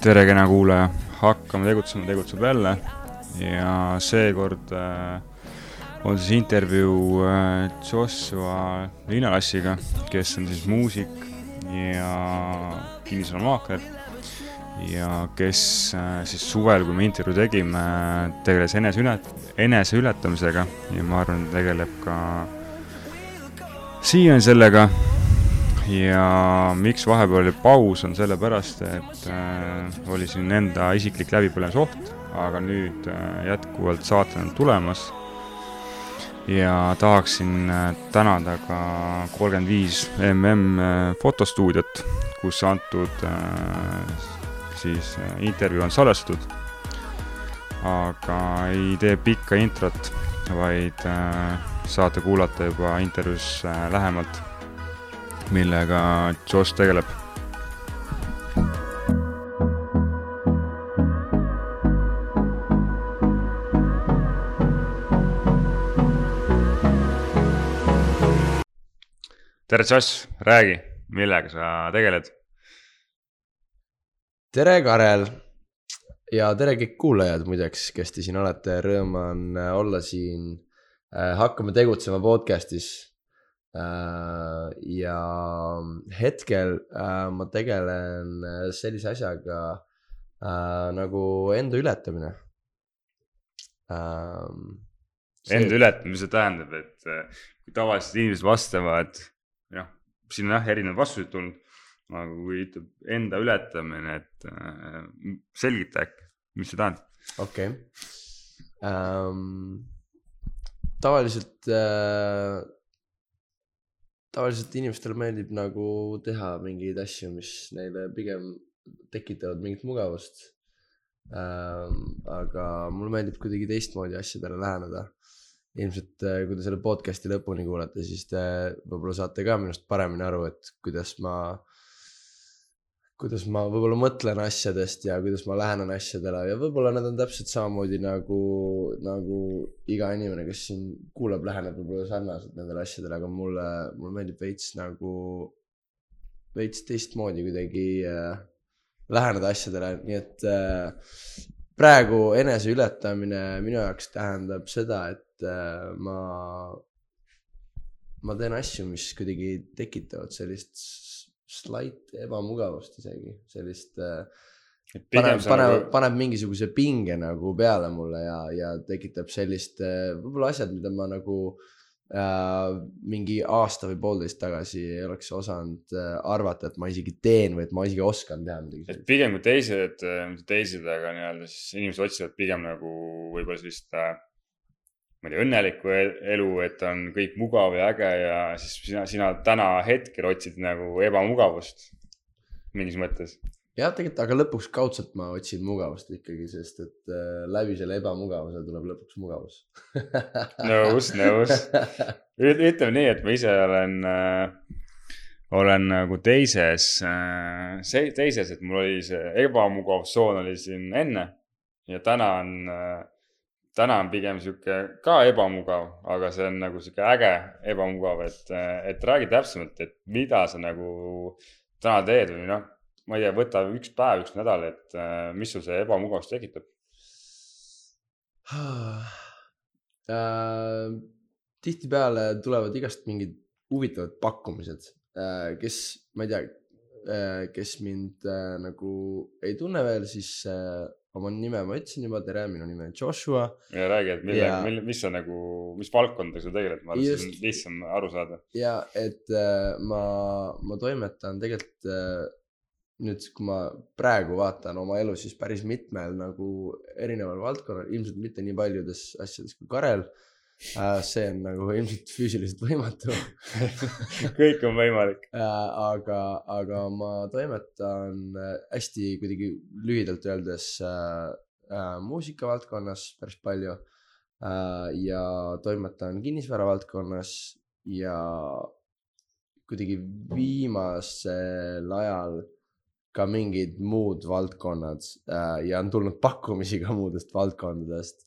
tere, kena kuulaja, hakkame tegutsema, tegutseb jälle. Ja seekord äh, on siis intervjuu äh, Joshua Liinalassiga, kes on siis muusik ja kinnisvaramaakler ja kes äh, siis suvel, kui me intervjuu tegime, tegeles eneseület-, eneseületamisega. Ja ma arvan, tegeleb ka siiani sellega ja miks vahepeal oli paus, on sellepärast, et äh, oli siin enda isiklik läbipõlemisoht, aga nüüd äh, jätkuvalt saated on tulemas. ja tahaksin äh, tänada ka kolmkümmend viis mm äh, fotostuudiot, kus antud äh, siis äh, intervjuu on salvestatud. aga ei tee pikka introt, vaid äh, saate kuulata juba intervjuus äh, lähemalt millega Josh tegeleb. tere, Josh, räägi, millega sa tegeled? tere, Karel ja tere kõik kuulajad muideks, kes te siin olete, rõõm on olla siin äh, Hakkame tegutsema podcast'is ja hetkel äh, ma tegelen äh, sellise asjaga nagu enda ületamine. Ähm, enda ületamine, see tähendab, et kui tavaliselt inimesed vastavad, noh, siin on jah erinevad vastused tulnud, aga kui ütleb enda ületamine, et selgita äkki, mis see tähendab? okei okay. um,. tavaliselt uh, tavaliselt inimestele meeldib nagu teha mingeid asju, mis neile pigem tekitavad mingit mugavust ähm,. aga mulle meeldib kuidagi teistmoodi asjadele läheneda. ilmselt äh, kui te selle podcast'i lõpuni kuulate, siis te võib-olla saate ka minust paremini aru, et kuidas ma kuidas ma võib-olla mõtlen asjadest ja kuidas ma lähenen asjadele ja võib-olla need on täpselt samamoodi nagu, nagu iga inimene, kes siin kuulab, läheneb võib-olla sarnaselt nendele asjadele, aga mulle, mulle meeldib veits nagu, veits teistmoodi kuidagi äh, läheneda asjadele, nii et äh, praegu eneseületamine minu jaoks tähendab seda, et äh, ma, ma teen asju, mis kuidagi tekitavad sellist slight ebamugavust isegi, sellist äh, paneb, paneb nagu..., paneb mingisuguse pinge nagu peale mulle ja, ja tekitab sellist äh, võib-olla asjad, mida ma nagu äh, mingi aasta või poolteist tagasi ei oleks osanud äh, arvata, et ma isegi teen või et ma isegi oskan teha midagi. et pigem kui teised, mitte teised, aga nii-öelda siis inimesed otsivad pigem nagu võib-olla sellist äh, ma ei tea, õnnelikku e-, elu, et on kõik mugav ja äge ja siis sina, sina täna hetkel otsid nagu ebamugavust mingis mõttes. jah, tegelikult, aga lõpuks kaudselt ma otsin mugavust ikkagi, sest et äh, läbi selle ebamugavuse tuleb lõpuks mugavus nõus, nõus. ütleme nii, et ma ise olen äh,, olen nagu teises äh,, teises, et mul oli see ebamugavustsoon oli siin enne ja täna on äh, täna on pigem sihuke ka ebamugav, aga see on nagu sihuke äge ebamugav, et, et räägi täpsemalt, et mida sa nagu täna teed või noh, ma ei tea, võta üks päev, üks nädal, et mis sul see ebamugavus tekitab äh,? tihtipeale tulevad igast mingid huvitavad pakkumised äh,, kes, ma ei tea äh,, kes mind äh, nagu ei tunne veel, siis oma nime ma ütlesin juba, tere, minu nimi on Joshua. ja räägi, et millega ja..., mille, mis sa nagu, mis valdkondadega sa tegeled, ma arvan, siis on lihtsam aru saada. ja et äh, ma, ma toimetan tegelikult äh, nüüd, kui ma praegu vaatan oma elu, siis päris mitmel nagu erineval valdkonnal, ilmselt mitte nii paljudes asjades kui Karel äh,. See on nagu ilmselt füüsiliselt võimatu. Kõik on võimalik. Äh,. aga, aga ma toimetan äh, hästi kuidagi lühidalt öeldes äh, äh, muusikavaldkonnas päris palju. Äh, ja toimetan kinnisvara valdkonnas ja kuidagi viimasel ajal ka mingid muud valdkonnad äh, ja on tulnud pakkumisi ka muudest valdkondadest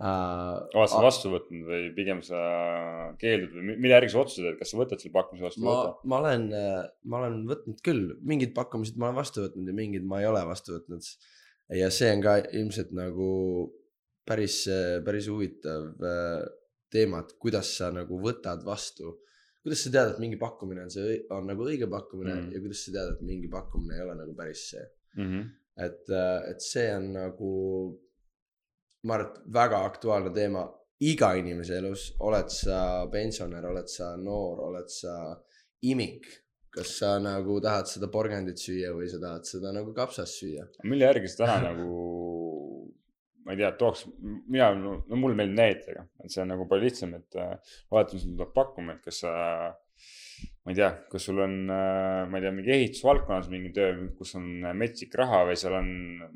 uh, oled sa vastu võtnud või pigem sa keeldud või mi- mille järgi sa otsustasid, et kas sa võtad selle pakkumise vastu ma ma olen, ma olen võtnud küll, mingid pakkumised ma olen vastu võtnud ja mingid ma ei ole vastu võtnud. ja see on ka ilmselt nagu päris, päris huvitav äh, teema, et kuidas sa nagu võtad vastu. kuidas sa tead, et mingi pakkumine on see, on nagu õige pakkumine Mm. mm. ja kuidas sa tead, et mingi pakkumine ei ole nagu päris see. Mhm. et, et see on nagu, ma arvan, et väga aktuaalne teema iga inimese elus, oled sa pensionär, oled sa noor, oled sa imik. kas sa nagu tahad seda porgandit süüa või sa tahad seda nagu kapsast süüa? mille järgi sa täna nagu, ma ei tea, tooks, mina, no mulle meeldib näitega, et see on nagu palju lihtsam, et äh, vaatame, sul tuleb pakkuma, et kas sa, ma ei tea, kas sul on, ma ei tea, mingi ehitusvaldkonnas mingi töö, kus on metsik raha või seal on,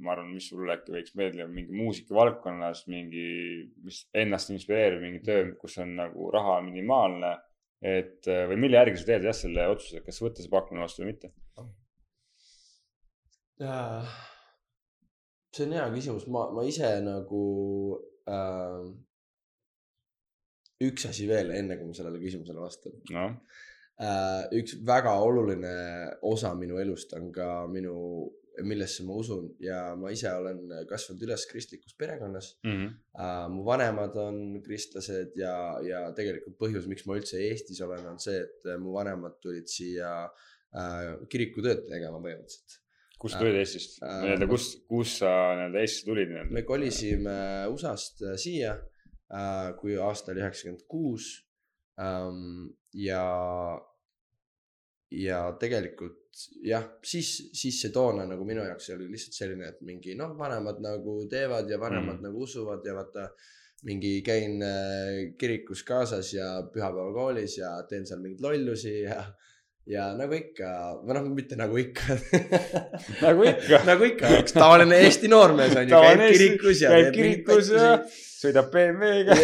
ma arvan, mis sulle äkki võiks meeldida, mingi muusikavaldkonnas mingi, mis ennast inspireerib, mingi töö, kus on nagu raha minimaalne. et äh, või mille järgi sa teed jah selle otsuse, kas võtta see pakkumine vastu või mitte? see on hea küsimus, ma, ma ise nagu äh,. üks asi veel, enne kui ma sellele küsimusele vastan äh,. Üks väga oluline osa minu elust on ka minu, millesse ma usun ja ma ise olen kasvanud üles kristlikus perekonnas Mhm. äh,. mu vanemad on kristlased ja, ja tegelikult põhjus, miks ma üldse Eestis olen, on see, et mu vanemad tulid siia äh, kirikutööd tegema põhimõtteliselt. kust Äh, tulid Eestist äh, nii-öelda, kus, kus sa nii-öelda Eestisse tulid nii-öelda? me kolisime USA-st äh, siia äh,, kui aasta oli üheksakümmend kuus. ja, ja tegelikult jah, siis, siis see toona nagu minu jaoks oli lihtsalt selline, et mingi noh, vanemad nagu teevad ja vanemad Mm. mm. nagu usuvad ja vaata. mingi käin äh, kirikus kaasas ja pühapäeva koolis ja teen seal mingeid lollusi ja, ja nagu ikka, või noh, mitte nagu ikka nagu ikka, nagu ikka, üks tavaline Eesti noormees on ju, käib kirikus ja käib kirikus ja sõidab BMW-ga.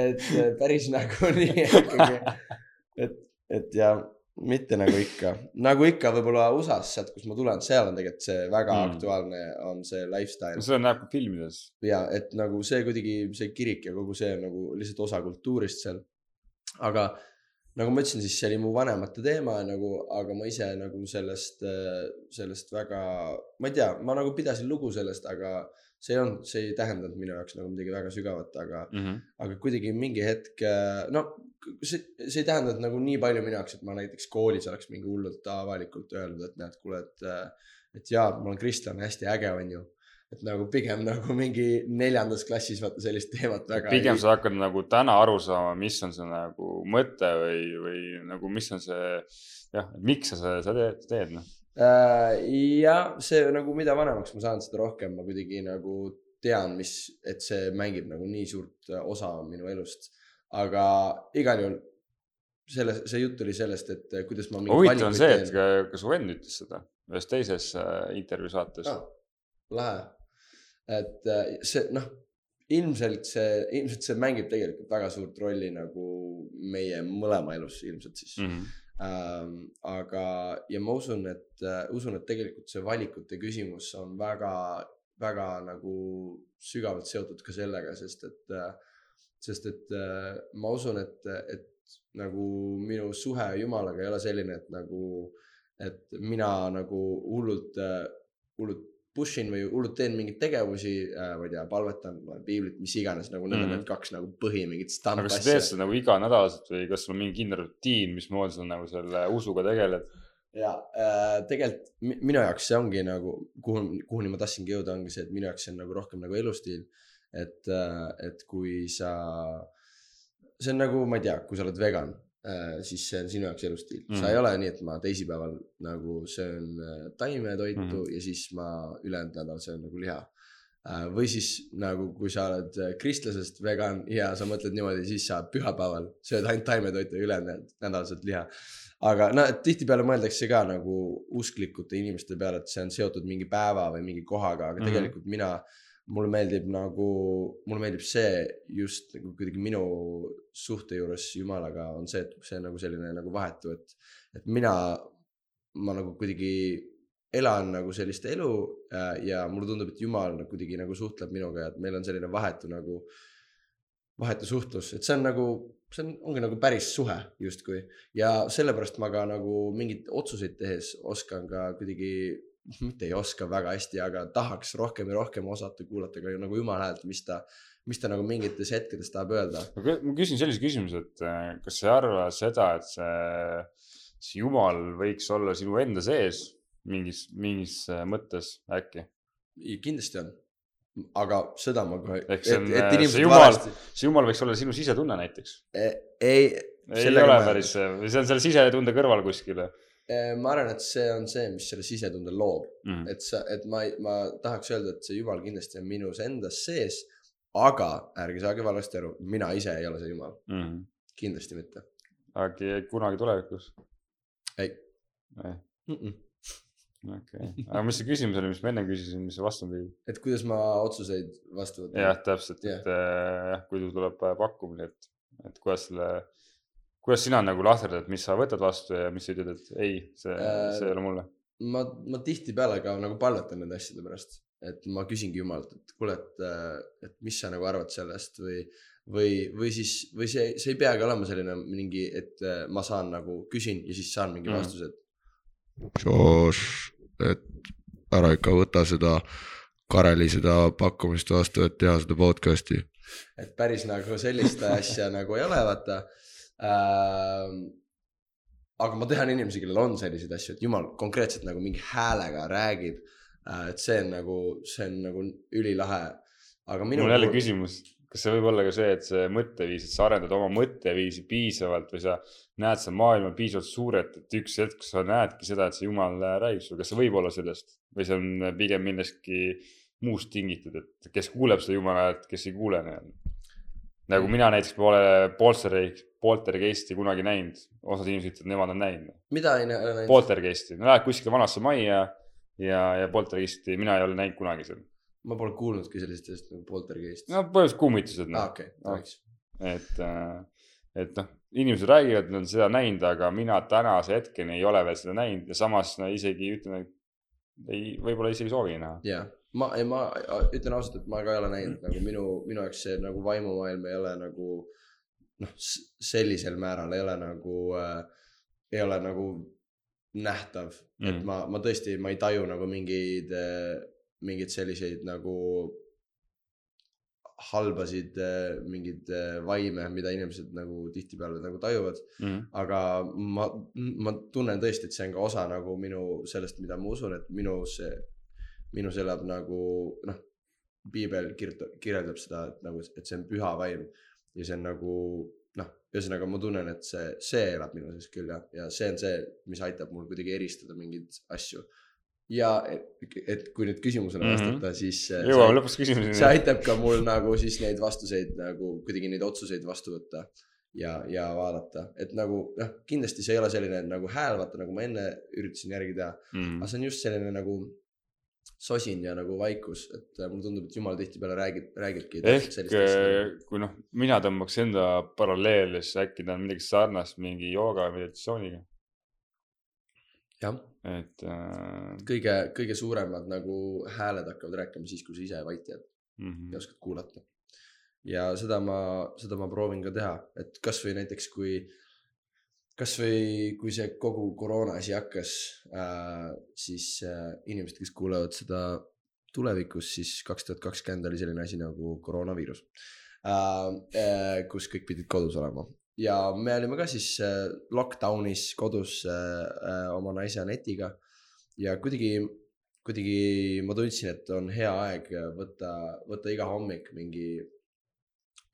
et päris nagu nii ikkagi, et, et ja mitte nagu ikka, nagu ikka võib-olla USA-s, sealt, kust ma tulen, seal on tegelikult see väga mm. aktuaalne on see lifestyle seda näeb ka filmides. ja et nagu see kuidagi see kirik ja kogu see on nagu lihtsalt osa kultuurist seal. aga nagu ma ütlesin, siis see oli mu vanemate teema nagu, aga ma ise nagu sellest, sellest väga, ma ei tea, ma nagu pidasin lugu sellest, aga see ei olnud, see ei tähendanud minu jaoks nagu midagi väga sügavat, aga, aga kuidagi mingi hetk, no see, see ei tähendanud nagu nii palju minu jaoks, et ma näiteks koolis oleks mingi hullult avalikult öelnud, et näed, kuule, et, et jaa, ma olen kristlane, hästi äge, onju. Et nagu pigem nagu mingi neljandas klassis vaata sellist teemat väga pigem sa hakkad nagu täna aru saama, mis on see nagu mõte või, või nagu, mis on see jah, miks sa seda seda teed, teed, noh. äh,. jah, see nagu, mida vanemaks ma saan, seda rohkem ma kuidagi nagu tean, mis, et see mängib nagu nii suurt äh, osa minu elust. aga igal juhul selle, see jutt oli sellest, et äh, kuidas ma. huvitav on see, et ka, ka su vend ütles seda ühes teises intervjuu saates ah,. lahe, et äh, see noh, ilmselt see, ilmselt see mängib tegelikult väga suurt rolli nagu meie mõlema elus ilmselt siis mm. mm. -hmm. ähm, aga, ja ma usun, et äh, usun, et tegelikult see valikute küsimus on väga, väga nagu sügavalt seotud ka sellega, sest et äh,, sest et äh, ma usun, et, et nagu minu suhe Jumalaga ei ole selline, et nagu, et mina nagu hullult, hullult push in või hullult teen mingeid tegevusi äh,, ma ei tea, palvetan, loen piiblit, mis iganes, nagu need mm on need kaks nagu põhi mingit aga kas sa teed seda nagu iganädalaselt või kas sul on mingi kindel rutiin, mismoodi sa nagu selle usuga tegeled? ja äh, tegelikult mi- minu jaoks see ongi nagu, kuhu, kuhuni ma tahtsingi jõuda, ongi see, et minu jaoks see on nagu rohkem nagu elustiil. et, et kui sa, see on nagu, ma ei tea, kui sa oled vegan, siis see on sinu jaoks elustiil mm.. Mhm. sa ei ole nii, et ma teisipäeval nagu söön äh, taimetoitu mm Mhm. -hmm. ja siis ma ülejäänud nädal söön nagu liha. või siis nagu, kui sa oled äh, kristlasest vegan ja sa mõtled niimoodi, siis sa pühapäeval sööd ainult taimetoitu ja ülejäänud nädal sööd liha aga no tihtipeale mõeldakse ka nagu usklikute inimeste peale, et see on seotud mingi päeva või mingi kohaga, aga mm Mhm. -hmm. tegelikult mina, mulle meeldib nagu, mulle meeldib see just nagu kuidagi minu suhte juures Jumalaga on see, et see on nagu selline nagu vahetu, et, et mina, ma nagu kuidagi elan nagu sellist elu äh, ja mulle tundub, et jumal nagu kuidagi nagu suhtleb minuga ja et meil on selline vahetu nagu, vahetu suhtlus, et see on nagu, see on, ongi nagu päris suhe justkui. ja sellepärast ma ka nagu mingeid otsuseid tehes oskan ka kuidagi, mitte ei oska väga hästi, aga tahaks rohkem ja rohkem osata kuulata ka nagu jumala häält, mis ta, mis ta nagu mingites hetkedes tahab öelda. ma kü- ma küsin sellise küsimuse, et äh, kas sa ei arva seda, et see, see jumal võiks olla sinu enda sees mingis, mingis äh, mõttes äkki? kindlasti on, aga seda ma kohe, Ehk see on, äh, see jumal- valesti, see jumal võiks olla sinu sisetunne näiteks. ei, ei Sellega ole ma- päris see, on selle sisetunde kõrval kuskil ma arvan, et see on see, mis selle sisetunde loob, mm.. et sa, et ma, ma tahaks öelda, et see jumal kindlasti on minus endas sees, aga ärge saage valesti aru, mina ise ei ole see jumal, Mm. kindlasti mitte. äkki kunagi tulevikus? ei ei, mm. -mm. okei. aga mis see küsimus oli, mis ma enne küsisin, mis see vastupidi? et kuidas ma otsuseid vastu võtan. jah, täpselt, Jah. et äh, jah, kui sul tuleb äh, pakkumine, et, et kuidas selle, kuidas sina nagu lahterdad, mis sa võtad vastu ja mis sa ütled, et ei, see Äh, see ei ole mulle. ma, ma tihtipeale ka nagu palvetan nende asjade pärast, et ma küsingi jumalalt, et kuule, et, et mis sa nagu arvad sellest või, või, või siis, või see, see ei peagi olema selline mingi, et äh, ma saan nagu küsin ja siis saan mingi Mhm. vastuse, et Josh, et ära ikka võta seda Kareli seda pakkumist vastu, et teha seda podcast'i. et päris nagu sellist asja nagu ei ole, vaata ähm,. aga ma tean inimesi, kellel on selliseid asju, et jumal konkreetselt nagu mingi häälega räägib äh,. et see on nagu, see on nagu ülilahe. aga minu. mul on jälle küsimus, kas see võib olla ka see, et see mõtteviis, et sa arendad oma mõtteviisi piisavalt või sa näed seda maailma piisavalt suurelt, et üks hetk sa näedki seda, et see jumal räägib sulle, kas see võib olla sellest või see on pigem millestki muust tingitud, et kes kuuleb seda jumala häält, kes ei kuule nii-öelda. Nagu mina näiteks pole Polsteri, Poltergeisti kunagi näinud, osad inimesed ütlevad, nemad on näinud. mida ei näe näinud? Poltergeisti, no lähed kuskile vanasse majja ja, ja Poltergeisti mina ei ole näinud kunagi seal. ma pole kuulnudki sellisest asjast nagu poltergeist. no põhimõtteliselt kummitused aa, noh, okei, Ah. tohiks. et, et noh, inimesed räägivad, et nad on seda näinud, aga mina tänase hetkeni ei ole veel seda näinud ja samas no isegi ütlen, et ei, võib-olla isegi soovi näha. jaa, ma, ma ütlen ausalt, et ma ka ei ole näinud nagu minu, minu jaoks see nagu vaimumaailm ei ole nagu noh, sellisel määral ei ole nagu äh,, ei ole nagu nähtav mm., et ma, ma tõesti, ma ei taju nagu mingeid, mingeid selliseid nagu halbasid äh, mingeid äh, vaime, mida inimesed nagu tihtipeale nagu tajuvad Mm. aga ma, ma tunnen tõesti, et see on ka osa nagu minu sellest, mida ma usun, et minus, minus elab nagu noh, piibel kirjutab, kirjeldab seda, et nagu, et see on püha vaim ja see on nagu noh, ühesõnaga ma tunnen, et see, see elab minu sees küll jah, ja see on see, mis aitab mul kuidagi eristada mingeid asju. ja et, et kui nüüd küsimusele Mhm. vastata, siis jõuame lõpuks küsimuseni see. aitab ka mul nagu siis neid vastuseid nagu kuidagi neid otsuseid vastu võtta ja, ja vaadata, et nagu noh, kindlasti see ei ole selline nagu hääl, vaata nagu ma enne üritasin järgi teha, Mm. aga see on just selline nagu sosin ja nagu vaikus, et äh, mulle tundub, et jumal tihtipeale räägib, räägibki. ehk äh, kui noh, mina tõmbaks enda paralleeli, siis äkki ta on midagi sarnast mingi jooga või meditatsiooniga, jah, et äh, kõige, kõige suuremad nagu hääled hakkavad rääkima siis, kui sa ise vait jääd mm ja oskad kuulata. ja seda ma, seda ma proovin ka teha, et kasvõi näiteks kui, kasvõi kui see kogu koroona asi hakkas äh,, siis äh, inimesed, kes kuulevad seda tulevikus, siis kaks tuhat kakskümmend oli selline asi nagu koroonaviirus äh,. Äh, kus kõik pidid kodus olema ja me olime ka siis äh, lockdown'is kodus äh, äh, oma naise Anetiga ja kuidagi kuidagi ma tundsin, et on hea aeg võtta, võtta iga hommik mingi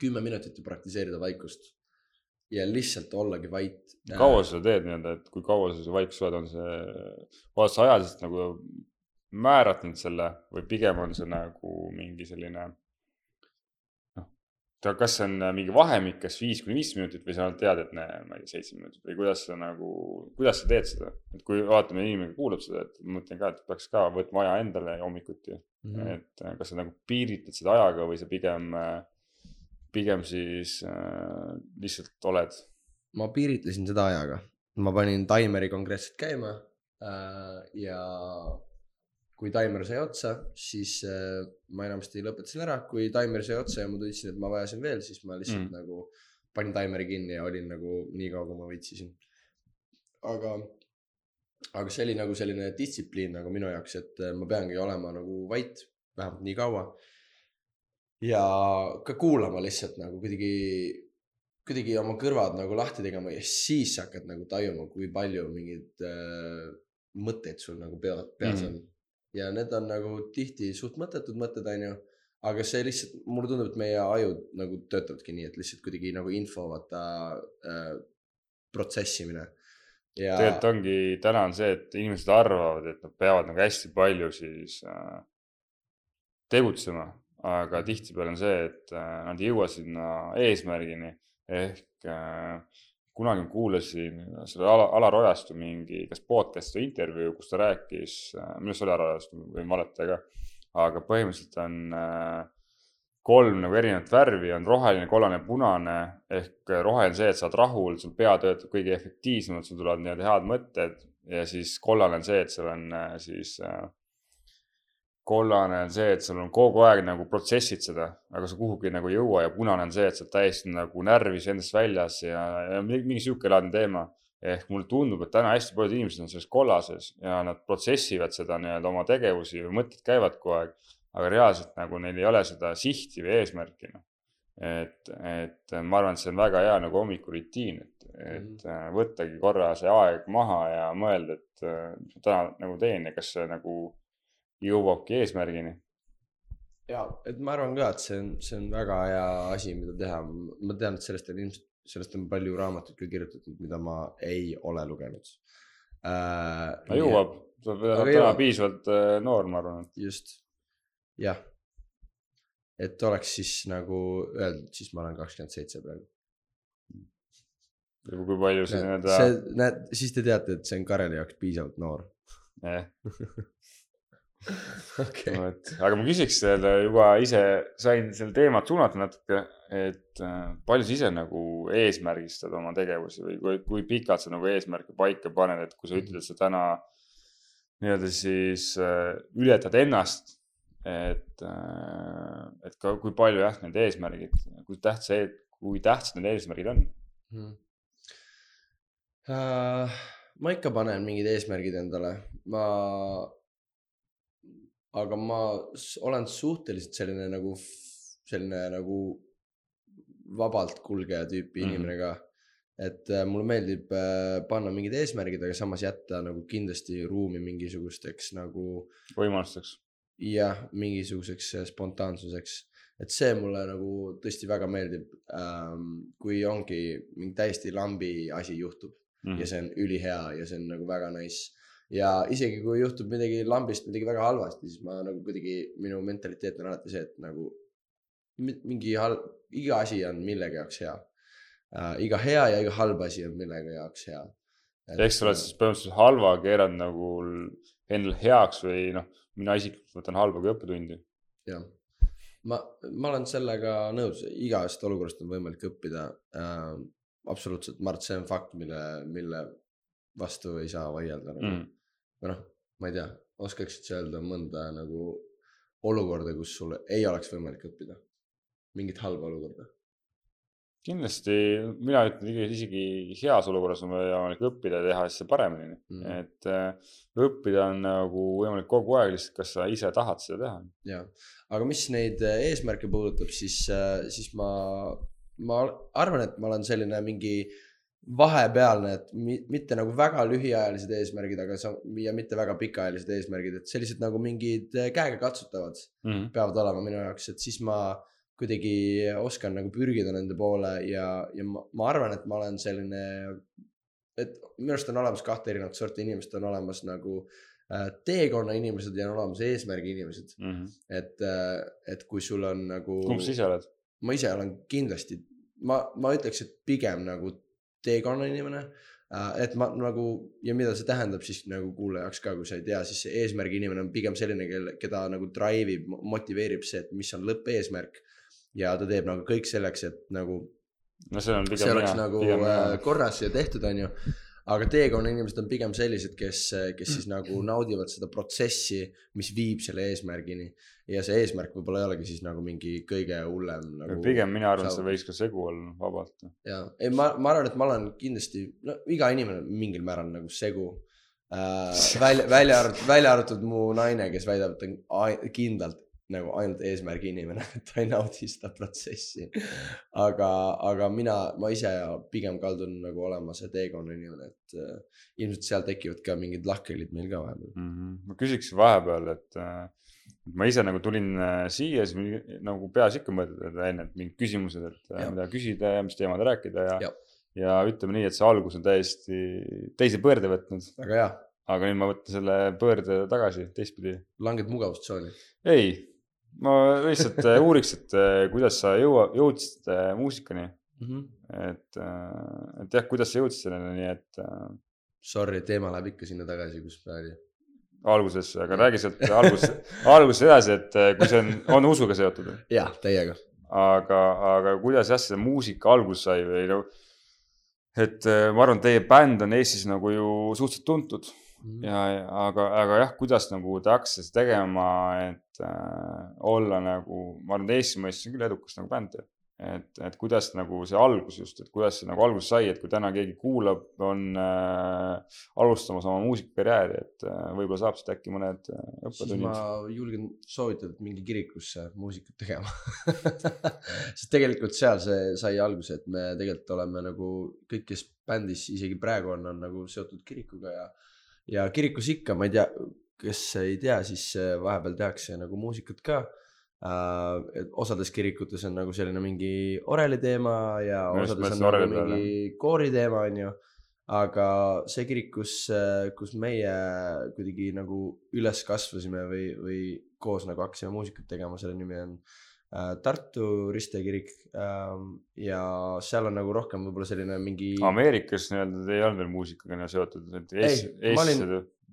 kümme minutit ja praktiseerida vaikust. Ja lihtsalt ollagi vait. kaua sa seda teed nii-öelda, et kui kaua sa see vaikus oled, on see, oled sa ajaliselt nagu määratlenud selle või pigem on see nagu mingi selline noh, kas see on mingi vahemik, kas viis kuni viis minutit või sa ainult tead, et näe, ma ei tea, seitse minutit või kuidas sa nagu, kuidas sa teed seda, et kui vaatame, inimene kuulab seda, et ma mõtlen ka, et peaks ka võtma aja endale hommikuti Mhm. et äh, kas sa nagu piiritled seda ajaga või sa pigem, pigem siis äh, lihtsalt oled ma piiritlesin seda ajaga, ma panin taimeri konkreetselt käima äh,. ja kui taimer sai otsa, siis äh, ma enamasti lõpetasin ära, kui taimer sai otsa ja ma tundsin, et ma vajasin veel, siis ma lihtsalt Mm. nagu panin taimeri kinni ja olin nagu nii kaua, kui ma viitsisin. aga, aga see oli nagu selline distsipliin nagu minu jaoks, et äh, ma peangi olema nagu vait, vähemalt nii kaua. Ja ka kuulama lihtsalt nagu kuidagi, kuidagi oma kõrvad nagu lahti tegema ja siis hakkad nagu tajuma, kui palju mingeid äh, mõtteid sul nagu pea, peas Mhm. on mm.. ja need on nagu tihti suht mõttetud mõtted, onju. aga see lihtsalt, mulle tundub, et meie ajud nagu töötavadki nii, et lihtsalt kuidagi nagu info vaata äh, protsessimine. ja tegelikult ongi, täna on see, et inimesed arvavad, et nad peavad nagu hästi palju siis äh, tegutsema, aga tihtipeale on see, et äh, nad ei jõua sinna eesmärgini. Ehk äh, kunagi kuulasin selle Ala- Alar Ojastu mingi kas podcast või intervjuu, kus ta rääkis, minu arust oli Alar Ojastu, võin valetada ka, aga põhimõtteliselt on äh, kolm nagu erinevat värvi, on roheline, kollane, punane. Ehk roheline on see, et sa oled rahul, sul pea töötab kõige efektiivsemalt, sul tulevad nii-öelda head mõtted. Ja siis kollane on see, et sul on äh, siis äh, kollane on see, et sul on kogu aeg nagu protsessid seda, aga sa kuhugi nagu ei jõua ja punane on see, et sa oled täiesti nagu närvis endast väljas ja, ja mingi sihuke laadne teema. ehk mulle tundub, et täna hästi paljud inimesed on selles kollases ja nad protsessivad seda nii-öelda oma tegevusi või mõtted käivad kogu aeg, aga reaalselt nagu neil ei ole seda sihti või eesmärki noh. et, et ma arvan, et see on väga hea nagu hommikurutiin, et, et äh, võttagi korra see aeg maha ja mõelda, et äh, mis ma täna nagu teen ja kas see nagu jõuabki eesmärgini. ja, et ma arvan ka, et see on, see on väga hea asi, mida teha. ma tean, et sellest on ilmselt, sellest on palju raamatuid ka kirjutatud, mida ma ei ole lugenud äh,. no jõuab, sa pead Aga olema piisavalt äh, noor, ma arvan. just, jah. et oleks siis nagu öeldud, siis ma olen kakskümmend seitse praegu. kui palju see nii-öelda näed, siis te teate, et see on Kareli jaoks piisavalt noor. jah, okei, vot, aga ma küsiks selle juba ise sain selle teemat suunata natuke, et äh, palju sa ise nagu eesmärgistad oma tegevusi või kui, kui pikalt sa nagu eesmärke paika paned, et kui sa ütled, et sa täna nii-öelda siis äh, ületad ennast, et äh,, et ka kui palju jah, need eesmärgid, kui tähtsa, kui tähtsad need eesmärgid on? Mhm. uh,. ma ikka panen mingid eesmärgid endale, ma, aga ma olen suhteliselt selline nagu, selline nagu vabalt kulgeja tüüpi Mhm. mm -hmm. inimene ka. et äh, mulle meeldib äh, panna mingid eesmärgid, aga samas jätta nagu kindlasti ruumi mingisugusteks nagu võimalusteks. jah, mingisuguseks äh, spontaansuseks, et see mulle nagu tõesti väga meeldib ähm,. kui ongi mingi täiesti lambi asi juhtub mm. Mhm. ja see on ülihea ja see on nagu väga nice. Ja isegi kui juhtub midagi lambist midagi väga halvasti, siis ma nagu kuidagi, minu mentaliteet on alati see, et nagu mi- mingi halb, iga asi on millegi jaoks hea äh,. iga hea ja iga halb asi on millegi jaoks hea. ehk sa oled siis põhimõtteliselt halva keeranud nagu endale heaks või noh, mina isiklikult võtan halba kui õppetundi. jah, ma, ma olen sellega nõus, igast olukorrast on võimalik õppida äh,. absoluutselt, ma arvan, et see on fakt, mille, mille vastu ei saa vaielda nagu Mm. Või noh, ma ei tea, oskaksid sa öelda mõnda nagu olukorda, kus sul ei oleks võimalik õppida? mingit halba olukorda? kindlasti mina ütlen isegi- heas olukorras on võimalik õppida ja teha asja paremini Mm. et äh, õppida on nagu võimalik kogu aeg, lihtsalt kas sa ise tahad seda teha. jah, aga mis neid äh, eesmärke puudutab, siis, siis ma, ma arvan, et ma olen selline mingi vahepealne, et mi, mitte nagu väga lühiajalised eesmärgid, aga sa ja mitte väga pikaajalised eesmärgid, et sellised nagu mingid äh, käegakatsutavad Mm. peavad olema minu jaoks, et siis ma kuidagi oskan nagu pürgida nende poole ja, ja ma, ma arvan, et ma olen selline, et minu arust on olemas kahte erinevat sorti inimest, on olemas nagu äh, teekonna inimesed ja on olemas eesmärgi inimesed. Mm -hmm. et, et kui sul on nagu. kumb sa ise oled? ma ise olen kindlasti, ma, ma ütleks, et pigem nagu teekonna inimene. et ma nagu ja mida see tähendab siis nagu kuulaja jaoks ka, kui sa ei tea, siis see eesmärgi inimene on pigem selline, kelle, keda nagu drive ib, motiveerib see, et mis on lõppeesmärk. ja ta teeb nagu kõik selleks, et nagu no see on see pigem oleks mina, nagu pigem äh, mina. korras ja tehtud, onju. Aga teekonna inimesed on pigem sellised, kes, kes siis nagu naudivad seda protsessi, mis viib selle eesmärgini. ja see eesmärk võib-olla ei olegi siis nagu mingi kõige hullem nagu. pigem mina arvan, et see võiks ka segu olla vabalt. ja, ei ma, ma arvan, et ma olen kindlasti, no iga inimene mingil määral nagu segu äh,. välja, välja arvatud, välja arvatud mu naine, kes väidab, et ta on kindlalt nagu ainult eesmärgi inimene, ta ei naudi seda protsessi. aga, aga mina, ma ise pigem kaldun nagu olema see teekonna inimene, et äh, ilmselt seal tekivad ka mingid lahkhelid meil ka vahepeal. Mhm. ma küsiks vahepeal, et äh, ma ise nagu tulin äh, siia, siis mingi- nagu peas ikka mõtled enne, et mingid küsimused, et äh, Jah. mida küsida ja mis teemad rääkida ja Jah., ja ütleme nii, et see algus on täiesti teise pöörde võtnud, väga hea, aga nüüd ma võtan selle pöörde tagasi teistpidi. langed mugavustsooni. ei, ma lihtsalt äh, uuriks, et äh, kuidas sa jõua, jõudsid äh, muusikani, et, et jah, kuidas sa jõudsid selleni, nii et Sorry, teema läheb ikka sinna tagasi, kus ta oli. alguses, aga räägi sealt algus, algusest edasi, et kui see on, on usuga seotud, jah, täiega. aga, aga kuidas jah, see muusika alguse sai või no et ma arvan, teie bänd on Eestis nagu ju suhteliselt tuntud ja, aga, aga jah, kuidas nagu te hakkasite tegema, et äh, olla nagu, ma arvan, et Eesti mõistes on küll edukas nagu bänd. et, et kuidas nagu see algus just, et kuidas see nagu alguse sai, et kui täna keegi kuulab, on äh, alustamas oma muusikakarjääri, et äh, võib-olla saab siit äkki mõned äh, õppetunnid ma julgen soovitada, et minge kirikusse muusikat tegema. sest tegelikult seal see sai alguse, et me tegelikult oleme nagu kõik, kes bändis isegi praegu on, on nagu seotud kirikuga ja, ja kirikus ikka, ma ei tea, kes ei tea, siis äh, vahepeal tehakse nagu muusikat ka et osades kirikutes on nagu selline mingi oreli teema ja just osades on nagu mingi koori teema, onju. aga see kirik, kus, kus meie kuidagi nagu üles kasvasime või, või koos nagu hakkasime muusikat tegema, selle nimi on äh, Tartu Riste kirik ähm,. ja seal on nagu rohkem võib-olla selline mingi. Ameerikas nii-öelda te ei olnud veel muusikaga seotud, et Eestis, Eestisse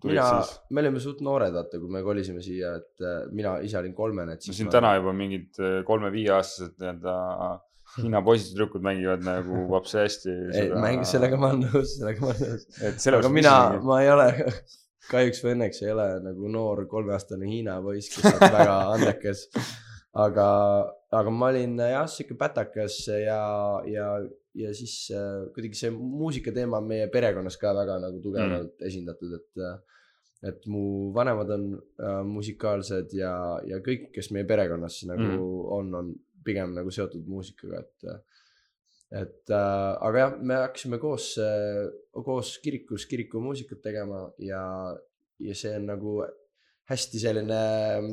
tulid mina siis, me olime suht noored, vaata, kui me kolisime siia, et äh, mina ise olin kolmene, no siin ma- täna juba mingid äh, kolme-viieaastased nii-öelda Hiina poisid tüdrukud mängivad nagu vapsi hästi. ei, mäng, sellega ma olen nõus, sellega ma olen nõus. aga mina, ma ei ole, kahjuks või õnneks ei ole nagu noor kolmeaastane Hiina poiss, kes on väga andekas. aga, aga ma olin jah, sihuke pätakas ja, ja, ja siis äh, kuidagi see muusikateema on meie perekonnas ka väga nagu tugevalt mm. esindatud, et äh, et mu vanemad on äh, musikaalsed ja, ja kõik, kes meie perekonnas nagu Mm. mm. on, on pigem nagu seotud muusikaga, et et äh, aga jah, me hakkasime koos äh,, koos kirikus kirikumuusikat tegema ja, ja see on nagu hästi selline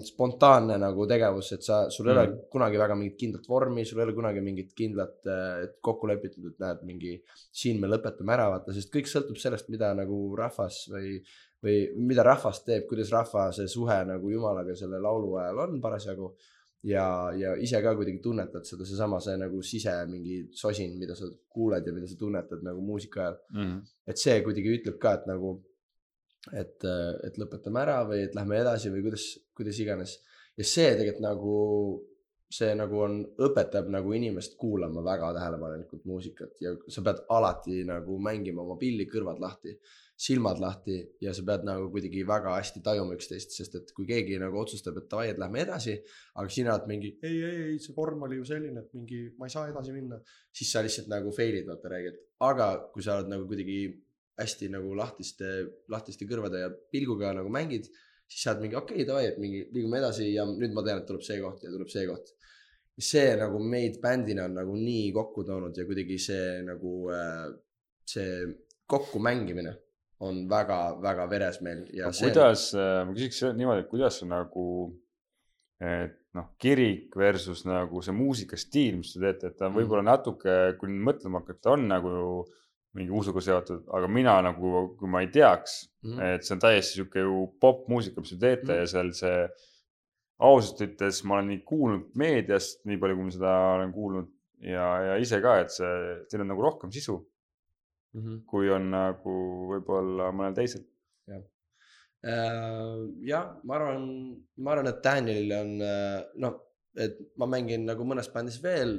spontaanne nagu tegevus, et sa, sul ei ole Mhm. kunagi väga mingit kindlat vormi, sul ei ole kunagi mingit kindlat, et kokku lepitud, et näed, mingi siin me lõpetame ära, vaata, sest kõik sõltub sellest, mida nagu rahvas või, või mida rahvas teeb, kuidas rahva see suhe nagu jumalaga selle laulu ajal on parasjagu ja, ja ise ka kuidagi tunnetad seda, seesama see nagu sise mingi sosin, mida sa kuuled ja mida sa tunnetad nagu muusika ajal. mm.. et see kuidagi ütleb ka, et nagu, et, et lõpetame ära või et lähme edasi või kuidas, kuidas iganes. ja see tegelikult nagu, see nagu on, õpetab nagu inimest kuulama väga tähelepanelikult muusikat ja sa pead alati nagu mängima oma pilli, kõrvad lahti, silmad lahti ja sa pead nagu kuidagi väga hästi tajuma üksteist, sest et kui keegi nagu otsustab, et davai, et lähme edasi, aga sina oled mingi ei, ei, ei, see vorm oli ju selline, et mingi ma ei saa edasi minna, siis sa lihtsalt nagu fail'id vaata räigelt, aga kui sa oled nagu kuidagi hästi nagu lahtiste, lahtiste kõrvade ja pilguga nagu mängid, siis sa oled mingi okei okay,, davai, et mingi liigume edasi ja nüüd ma tean, et tuleb see koht ja tuleb see koht. see nagu meid bändina on nagu nii kokku toonud ja kuidagi see nagu äh, see kokkumängimine on väga-väga veres meil ja aga see. kuidas, ma küsiks niimoodi, et kuidas sa nagu, et noh, kirik versus nagu see muusikastiil, mis te teete, et ta Mhm. võib-olla natuke, kui nüüd mõtlema hakata, on nagu mingi usuga seotud, aga mina nagu, kui ma ei teaks, Mhm. et see on täiesti sihuke ju popmuusika, mis te teete Mhm. ja seal see ausalt ütles, ma olen nii kuulnud meediast, nii palju, kui ma seda olen kuulnud ja, ja ise ka, et see, teil on nagu rohkem sisu, Mhm. kui on nagu võib-olla mõnel teisel. Äh, jah, ma arvan, ma arvan, et Danielil on äh, noh, et ma mängin nagu mõnes bändis veel,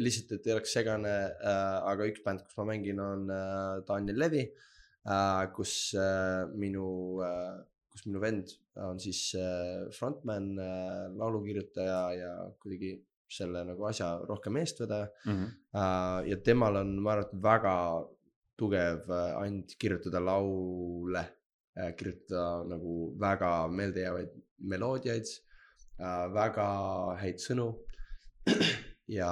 lihtsalt, et ei oleks segane äh,, aga üks bänd, kus ma mängin, on äh, Daniel Levi äh, kus äh, minu äh,, kus minu vend on siis äh, frontman äh,, laulukirjutaja ja kuidagi selle nagu asja rohkem eestvedaja Mhm. äh,. ja temal on, ma arvan, et väga tugev äh, and kirjutada laule äh,, kirjutada nagu väga meeldejäävaid meloodiaid äh,, väga häid sõnu ja,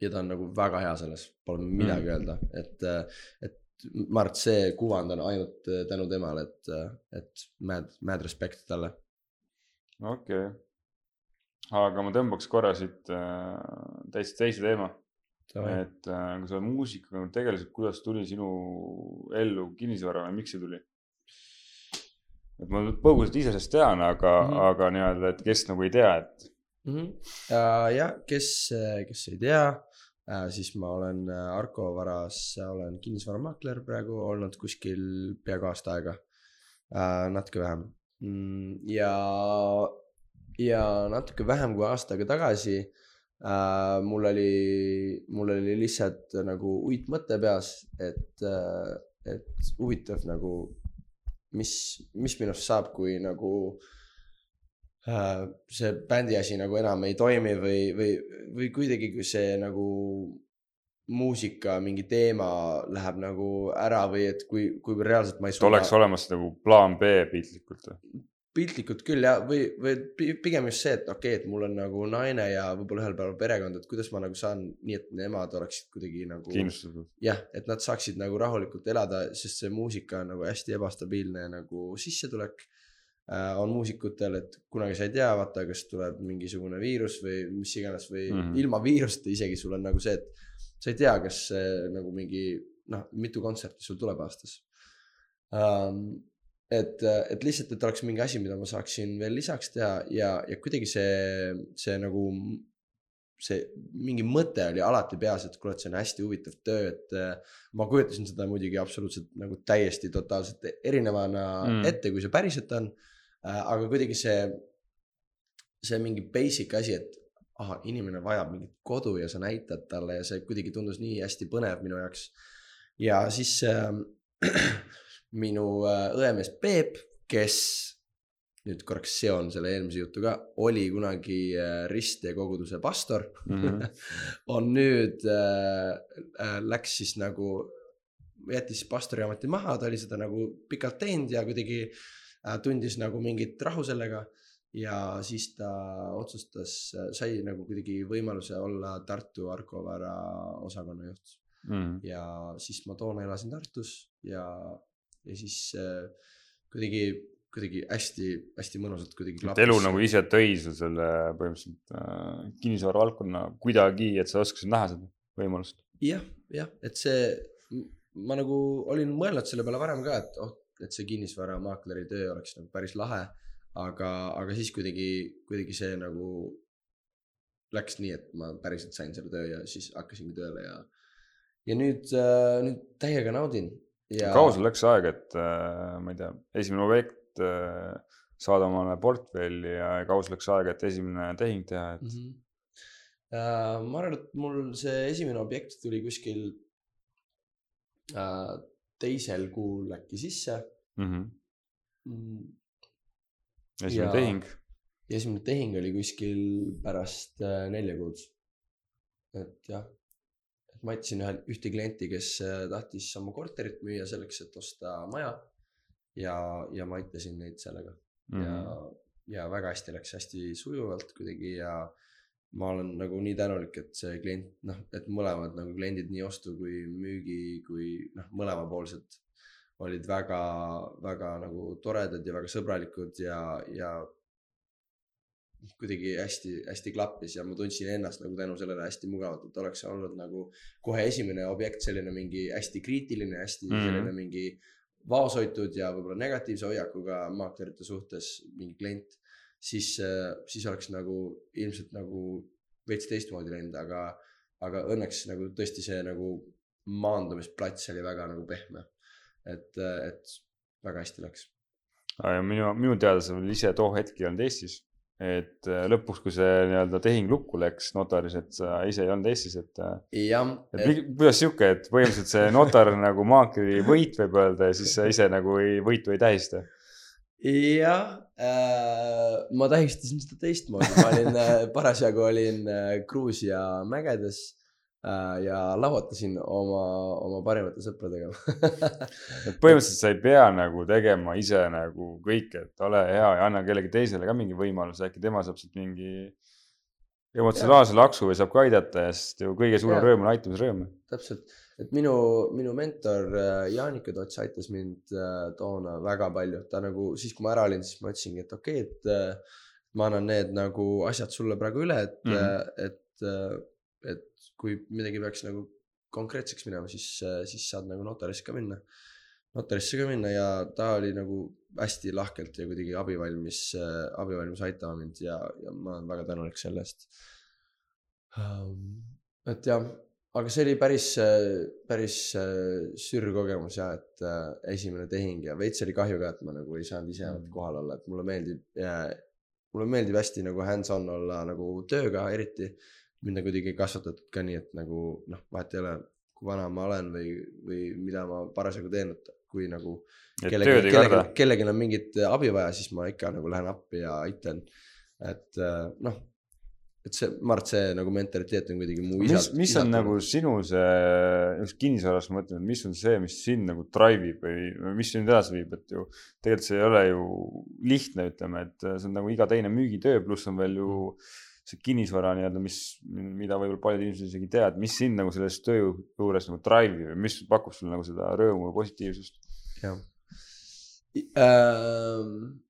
ja ta on nagu väga hea selles, pole midagi Mm. öelda, et, et ma arvan, et see kuvand on ainult äh, tänu temale, et, et mad, mad respect talle. okei okay.. aga ma tõmbaks korra siit äh, täitsa teise teema, et äh, kui sa muusikaga tegelesid, kuidas tuli sinu ellu kinnisvara või miks see tuli? Et ma põgusalt ise sellest tean, aga mm. -hmm. aga nii-öelda, et kes nagu ei tea, et mm. -hmm. Uh, jah, kes, kes ei tea uh,, siis ma olen äh, Arko Varas, olen kinnisvaramaakler praegu olnud kuskil peaaegu aasta aega uh,, natuke vähem mm,. ja, ja natuke vähem kui aasta aega tagasi uh, mul oli, mul oli lihtsalt nagu uitmõte peas, et uh,, et huvitav nagu, mis, mis minust saab, kui nagu äh, see bändi asi nagu enam ei toimi või, või, või kuidagi, kui see nagu muusika mingi teema läheb nagu ära või et kui, kui reaalselt ma ei et oleks olemas nagu plaan B piltlikult või? Piltlikult küll ja, või, või pi- pigem just see, et okei okay,, et mul on nagu naine ja võib-olla ühel päeval perekond, et kuidas ma nagu saan nii, et nemad oleksid kuidagi nagu kindlustatud. jah, et nad saaksid nagu rahulikult elada, sest see muusika on nagu hästi ebastabiilne nagu sissetulek äh, on muusikutel, et kunagi sa ei tea, vaata, kas tuleb mingisugune viirus või mis iganes või mm. -hmm. ilma viiruseta isegi sul on nagu see, et sa ei tea, kas äh, nagu mingi noh, mitu kontserti sul tuleb aastas um,. et, et lihtsalt, et oleks mingi asi, mida ma saaksin veel lisaks teha ja, ja kuidagi see, see nagu see mingi mõte oli alati peas, et et see on hästi huvitav töö, et äh, ma kujutasin seda muidugi absoluutselt nagu täiesti totaalselt erinevana Mm. mm. ette, kui see päriselt on äh,. aga kuidagi see, see mingi basic asi, et ahah, inimene vajab mingit kodu ja sa näitad talle ja see kuidagi tundus nii hästi põnev minu jaoks. ja siis äh, minu äh, õemees Peep, kes nüüd korraks seon selle eelmise jutuga, oli kunagi äh, risttee koguduse pastor Mhm. on nüüd äh,, äh, läks siis nagu, jättis pastoriameti maha, ta oli seda nagu pikalt teinud ja kuidagi äh, tundis nagu mingit rahu sellega. ja siis ta otsustas, sai nagu kuidagi võimaluse olla Tartu Arko Vara osakonna juht Mhm. ja siis ma toona elasin Tartus ja, ja siis äh, kuidagi, kuidagi hästi-hästi mõnusalt kuidagi. et elu nagu ise tõi sul selle põhimõtteliselt äh, kinnisvara valdkonna kuidagi, et sa oskasid näha seda võimalust. jah, jah, et see, ma nagu olin mõelnud selle peale varem ka, et oh, et see kinnisvaramaakleri töö oleks nagu päris lahe. aga, aga siis kuidagi, kuidagi see nagu läks nii, et ma päriselt sain selle töö ja siis hakkasingi tööle ja, ja nüüd, nüüd täiega naudin. Ja kaua sul läks aega, et äh, ma ei tea, esimene objekt äh, saada omale portfelli ja kaua sul läks aega, et esimene tehing teha, et mm. -hmm. Uh, ma arvan, et mul see esimene objekt tuli kuskil uh, teisel kuul äkki sisse mm -hmm. mm.. esimene Ja- tehing. esimene tehing oli kuskil pärast äh, nelja kuud. et jah, et ma aitasin ühel, ühte klienti, kes äh, tahtis oma korterit müüa selleks, et osta maja. ja, ja ma aitasin neid sellega Mhm. ja, ja väga hästi läks, hästi sujuvalt kuidagi ja ma olen nagu nii tänulik, et see klient, noh, et mõlemad nagu kliendid, nii ostu kui müügi kui noh, mõlemapoolsed olid väga, väga nagu toredad ja väga sõbralikud ja, ja kuidagi hästi-hästi klappis ja ma tundsin ennast nagu tänu sellele hästi mugavalt, et oleks olnud nagu kohe esimene objekt selline mingi hästi kriitiline, hästi mm. -hmm. selline mingi vaoshoitud ja võib-olla negatiivse hoiakuga maaklerite suhtes mingi klient, siis, siis oleks nagu ilmselt nagu veits teistmoodi läinud, aga, aga õnneks nagu tõesti see nagu maandumisplats oli väga nagu pehme. et, et väga hästi läks. ja minu, minu teada sa veel ise too hetk ei olnud Eestis. Et äh, lõpuks, kui see nii-öelda tehing lukku läks notaris, et sa ise ei olnud Eestis, et äh, et kuidas sihuke, et põhimõtteliselt see notar nagu maakleri võit võib öelda ja siis sa ise nagu ei, võitu ei tähista. jah äh,, ma tähistasin seda teistmoodi, ma olin äh,, parasjagu olin Gruusia mägedes ja lahvatasin oma, oma parimate sõpradega et põhimõtteliselt sa ei pea nagu tegema ise nagu kõike, et ole hea ja anna kellegi teisele ka mingi võimaluse, äkki tema saab sealt mingi emotsionaalse laksu või saab ka aidata ja sest ju kõige suurem Jaa. rõõm on aitamisrõõm. täpselt, et minu, minu mentor äh, Jaanika Tots aitas mind äh, toona väga palju, ta nagu siis, kui ma ära olin, siis ma ütlesingi, et okei okay,, et äh, ma annan need nagu asjad sulle praegu üle, et mm. -hmm. et äh,, et kui midagi peaks nagu konkreetseks minema, siis, siis saad nagu notarisse ka minna, notarisse ka minna ja ta oli nagu hästi lahkelt ja kuidagi abivalmis, abivalmis aitama mind ja, ja ma olen väga tänulik selle eest. et jah, aga see oli päris, päris sür kogemus ja, et esimene tehing ja veits oli kahju ka, et ma nagu ei saanud ise Mm. kohal olla, et mulle meeldib, mulle meeldib hästi nagu hands-on olla nagu tööga eriti. Mind on kuidagi kasvatatud ka nii, et nagu noh, vahet ei ole, kui vana ma olen või, või mida ma parasjagu teen, et kui nagu kellelgi kellelgi kellelgi on mingit abi vaja, siis ma ikka nagu lähen appi ja aitan. et äh, noh, et see, ma arvan, et see nagu mentaliteet on kuidagi mu mis isalt., mis on nagu sinu see, just kinnisvaras ma mõtlen, mis on see, mis sind nagu drive ib või mis sind edasi viib, et ju tegelikult see ei ole ju lihtne, ütleme, et see on nagu iga teine müügitöö, pluss on veel ju see kinnisvara nii-öelda, mis, mida võib-olla paljud inimesed isegi ei tea, et mis sind nagu selles töö juures nagu drive ib või mis pakub sulle nagu seda rõõmu või positiivsust? jah ähm,.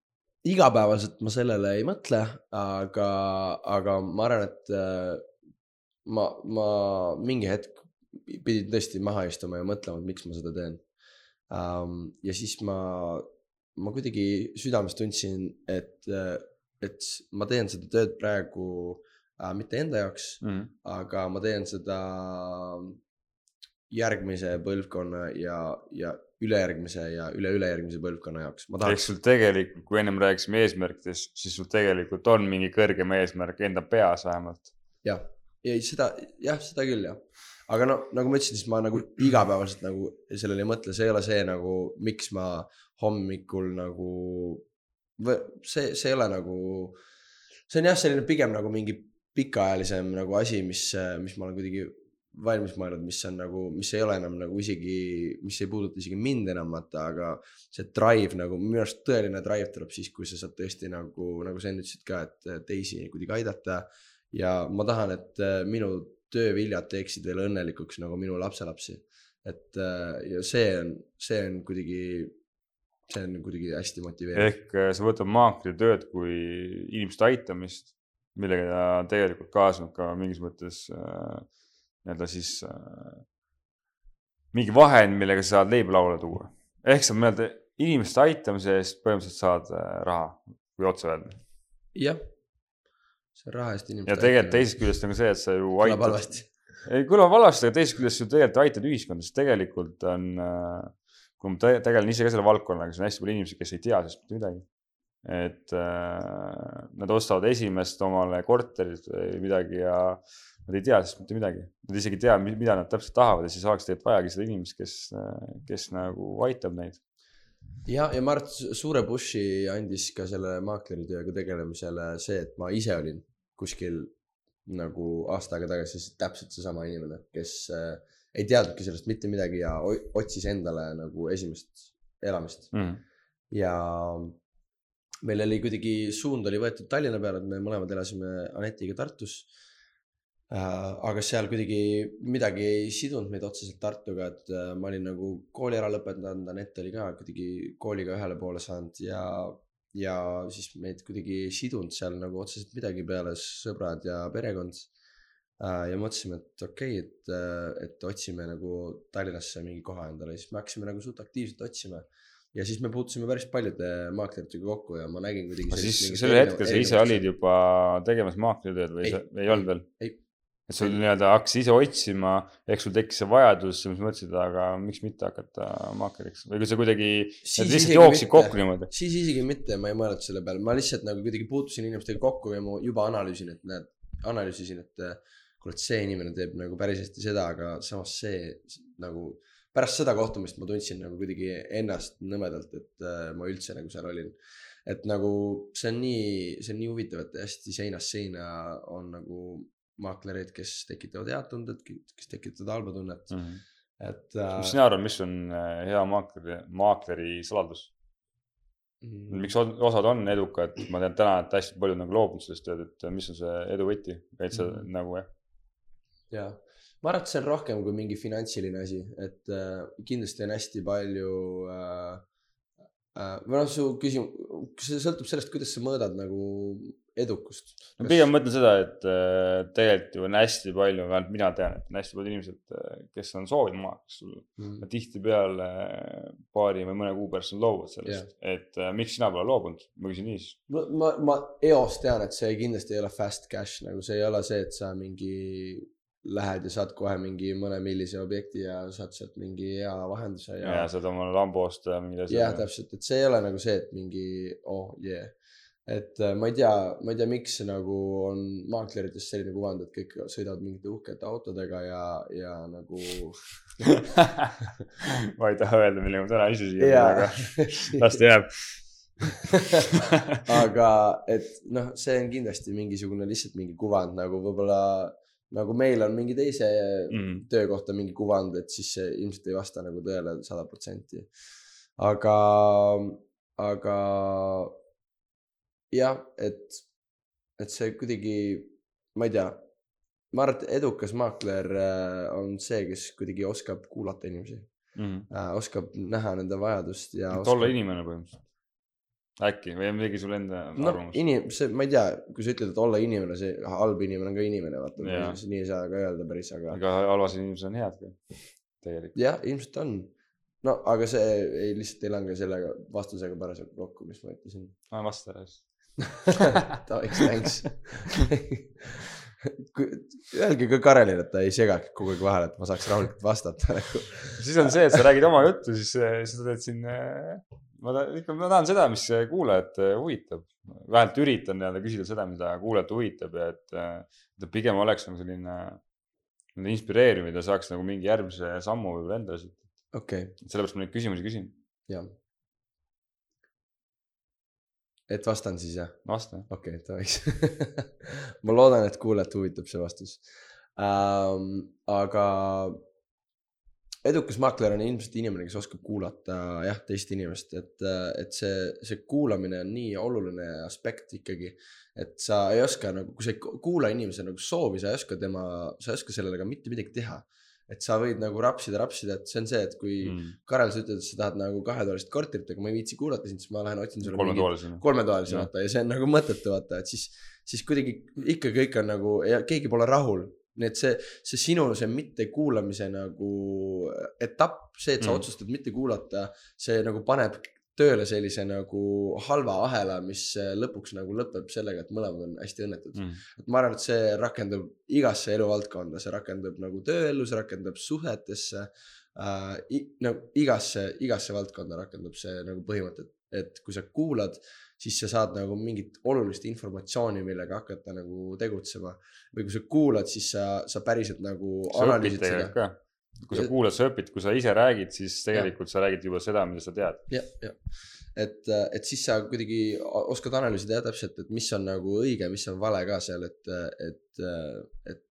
igapäevaselt ma sellele ei mõtle, aga, aga ma arvan, et äh, ma, ma mingi hetk pidin tõesti maha istuma ja mõtlema, et miks ma seda teen ähm,. ja siis ma, ma kuidagi südames tundsin, et, et ma teen seda tööd praegu äh, mitte enda jaoks, Mhm. aga ma teen seda järgmise põlvkonna ja, ja ülejärgmise ja üle-ülejärgmise põlvkonna jaoks. ehk sul tegelikult, kui ennem rääkisime eesmärkidest, siis sul tegelikult on mingi kõrgem eesmärk enda peas vähemalt. jah, ei seda, jah, seda küll jah. aga no nagu ma ütlesin, siis ma nagu igapäevaselt nagu sellele ei mõtle, see ei ole see nagu, miks ma hommikul nagu, see, see ei ole nagu, see on jah, selline pigem nagu mingi pikaajalisem nagu asi, mis, mis ma olen kuidagi valmis mõelnud, mis on nagu, mis ei ole enam nagu isegi, mis ei puuduta isegi mind enam vaata, aga see drive nagu minu arust tõeline drive tuleb siis, kui sa saad tõesti nagu, nagu sa enne ütlesid ka, et teisi kuidagi aidata ja ma tahan, et äh, minu tööviljad teeksid veel õnnelikuks nagu minu lapselapsi. et äh, ja see on, see on kuidagi, see on kuidagi hästi motiveeriv. ehk äh, sa võtad maaklitööd kui inimeste aitamist, millega tegelikult kaasneb ka mingis mõttes äh, nii-öelda siis äh, mingi vahend, millega sa saad leiba lauale tuua. ehk sa mõtled inimeste aitamise eest põhimõtteliselt saad äh, raha, kui otse öelda. jah, see on raha eest inimeste. ja tegelikult teisest küljest on ka see, et sa ju aitad. halvasti. ei kõlab valesti, aga teisest küljest ju tegelikult aitad ühiskonda, sest tegelikult on, kui ma te- tegelen ise ka selle valdkonnaga, siis on hästi palju inimesi, kes ei tea sellest mitte midagi. et äh, nad ostavad esimest omale korterit või midagi ja nad ei tea sellest mitte midagi. Nad isegi ei tea, mida nad täpselt tahavad ja siis oleks tegelikult vajagi seda inimest, kes, kes nagu aitab neid. ja, ja ma arvan, et suure push'i andis ka selle maakleritööga tegelemisele see, et ma ise olin kuskil nagu aasta aega tagasi täpselt seesama inimene, kes äh, ei teadnudki sellest mitte midagi ja otsis endale nagu esimest elamist. Mm. ja meil oli kuidagi suund oli võetud Tallinna peale, et me mõlemad elasime Anetiga Tartus äh,. aga seal kuidagi midagi ei sidunud meid otseselt Tartuga, et äh, ma olin nagu kooli ära lõpetanud, Anett oli ka kuidagi kooliga ühele poole saanud ja, ja siis meid kuidagi ei sidunud seal nagu otseselt midagi peale sõbrad ja perekond äh,. ja mõtlesime, et okei okay,, et, et otsime nagu Tallinnasse mingi koha endale siis me hakkasime nagu suht aktiivselt otsima ja siis me puutusime päris paljude maakleritega kokku ja ma nägin kuidagi. siis sellel hetkel sa ise olid juba tegemas maaklitööd või Ei, sa ei olnud veel? et sul nii-öelda hakkasid ise otsima, ehk sul tekkis see vajadus, siis mõtlesid, aga miks mitte hakata maakleriks või kui sa kuidagi, lihtsalt jooksid kokku niimoodi. siis isegi mitte, ma ei mõelnud selle peale, ma lihtsalt nagu kuidagi puutusin inimestega kokku ja ma juba analüüsin, et näed, analüüsisin, et et see inimene teeb nagu päris hästi seda, aga samas see nagu pärast seda kohtumist ma tundsin nagu kuidagi ennast nõmedalt, et äh, ma üldse nagu seal olin. et nagu see on nii, see on nii huvitav, et hästi seinast seina on nagu maaklereid, kes tekitavad head tundet, kes tekitavad halba tunnet, et äh, mis sina arvad, mis on äh, hea maakleri, maakleri saladus? mm, miks od- osad on edukad, ma tean täna, et hästi paljud nagu loobunud sellest tööd, et mis on see edu võti, et sa Mhm. nagu jah, jaa, ma arvan, et see on rohkem kui mingi finantsiline asi, et äh, kindlasti on hästi palju äh, äh, või noh, su küsimus, see sõltub sellest, kuidas sa mõõdad nagu edukust. no pigem mõtlen seda, et äh, tegelikult ju on hästi palju, vähemalt mina tean, et on hästi paljud inimesed, kes on soovinud maaks sul mm. ja tihtipeale äh, paari või mõne kuu pärast nad loobuvad sellest yeah., et äh, miks sina pole loobunud, ma küsin nii siis. ma, ma, ma eos tean, et see kindlasti ei ole fast cash, nagu see ei ole see, et sa mingi lähed ja saad kohe mingi mõne millise objekti ja saad sealt mingi hea vahenduse ja, ja saad oma lambo osta ja mingeid asju. jah, täpselt, et see ei ole nagu see, et mingi oh yeah. et äh, ma ei tea, ma ei tea, miks nagu on maaklerites selline kuvand, et kõik sõidavad mingite uhkete autodega ja, ja nagu ma ei taha öelda, millega ma täna ise siia tulin, aga las ta jääb. aga et noh, see on kindlasti mingisugune lihtsalt mingi kuvand nagu võib-olla nagu meil on mingi teise Mm. töö kohta mingi kuvand, et siis see ilmselt ei vasta nagu tõele sada protsenti. aga, aga jah, et, et see kuidagi, ma ei tea, ma arvan, et edukas maakler äh, on see, kes kuidagi oskab kuulata inimesi äh,, oskab näha nende vajadust ja et olla inimene põhimõtteliselt. Äkki või mingi sul enda noh, arvamus? inim-, see, ma ei tea, kui sa ütled, et olla inimene, see halb inimene on ka inimene, vaata nii ei saa ka öelda päris, aga aga halvas inimesed on head ka, tegelikult. jah, ilmselt on. no aga see ei, lihtsalt ei lange sellega vastusega parasjagu kokku, mis ma ütlesin. ma vasta siis. Thanks, thanks. Öelge ka Karelile, et ta ei segaks kogu aeg vahele, et ma saaks rahulikult vastata nagu. siis on see, et sa räägid oma juttu, siis äh, sa teed siin, ma tahan, ikka ma tahan seda, mis kuulajat äh, huvitab. vähemalt üritan nii-öelda küsida seda, mida kuulajat huvitab ja et, et pigem oleks nagu selline inspireeriv ja saaks nagu mingi järgmise sammu võib-olla endale siit. okei, sellepärast ma neid küsimusi küsin. jah. Et vastan siis jah? vasta. okei okay,, davai. ma loodan, et kuulajat huvitab see vastus ähm,. aga edukas maakler on ilmselt inimene, kes oskab kuulata jah, teist inimest, et, et see, see kuulamine on nii oluline aspekt ikkagi. et sa ei oska nagu, kui sa ei kuula inimese nagu soovi, sa ei oska tema, sa ei oska sellega mitte midagi teha. Et sa võid nagu rapsida, rapsida, et see on see, et kui mm. Karel, sa ütled, et sa tahad nagu kahetoalist korterit, aga ma ei viitsi kuulata sind, siis ma lähen otsin sulle mingit kolmetoalisena. kolmetoalise vaata ja see on nagu mõttetu vaata, et siis, siis kuidagi ikka kõik on nagu ja keegi pole rahul. nii et see, see sinu see mittekuulamise nagu etapp, see, et sa mm. otsustad mitte kuulata, see nagu paneb tööle sellise nagu halva ahela, mis äh, lõpuks nagu lõpeb sellega, et mõlemad on hästi õnnetud mm.. Et ma arvan, et see rakendub igasse eluvaldkonda, see rakendub nagu tööellu, see rakendub suhetesse äh,. nagu igasse, igasse valdkonda rakendub see nagu põhimõte, et kui sa kuulad, siis sa saad nagu mingit olulist informatsiooni, millega hakata nagu tegutsema. või kui sa kuulad, siis sa, sa päriselt nagu sa analüüsid seda. Kui sa kuulad, sa õpid, kui sa ise räägid, siis tegelikult sa räägid juba seda, mida sa tead. jah, jah, et, et siis sa kuidagi oskad analüüsida jah täpselt, et mis on nagu õige, mis on vale ka seal, et, et, et,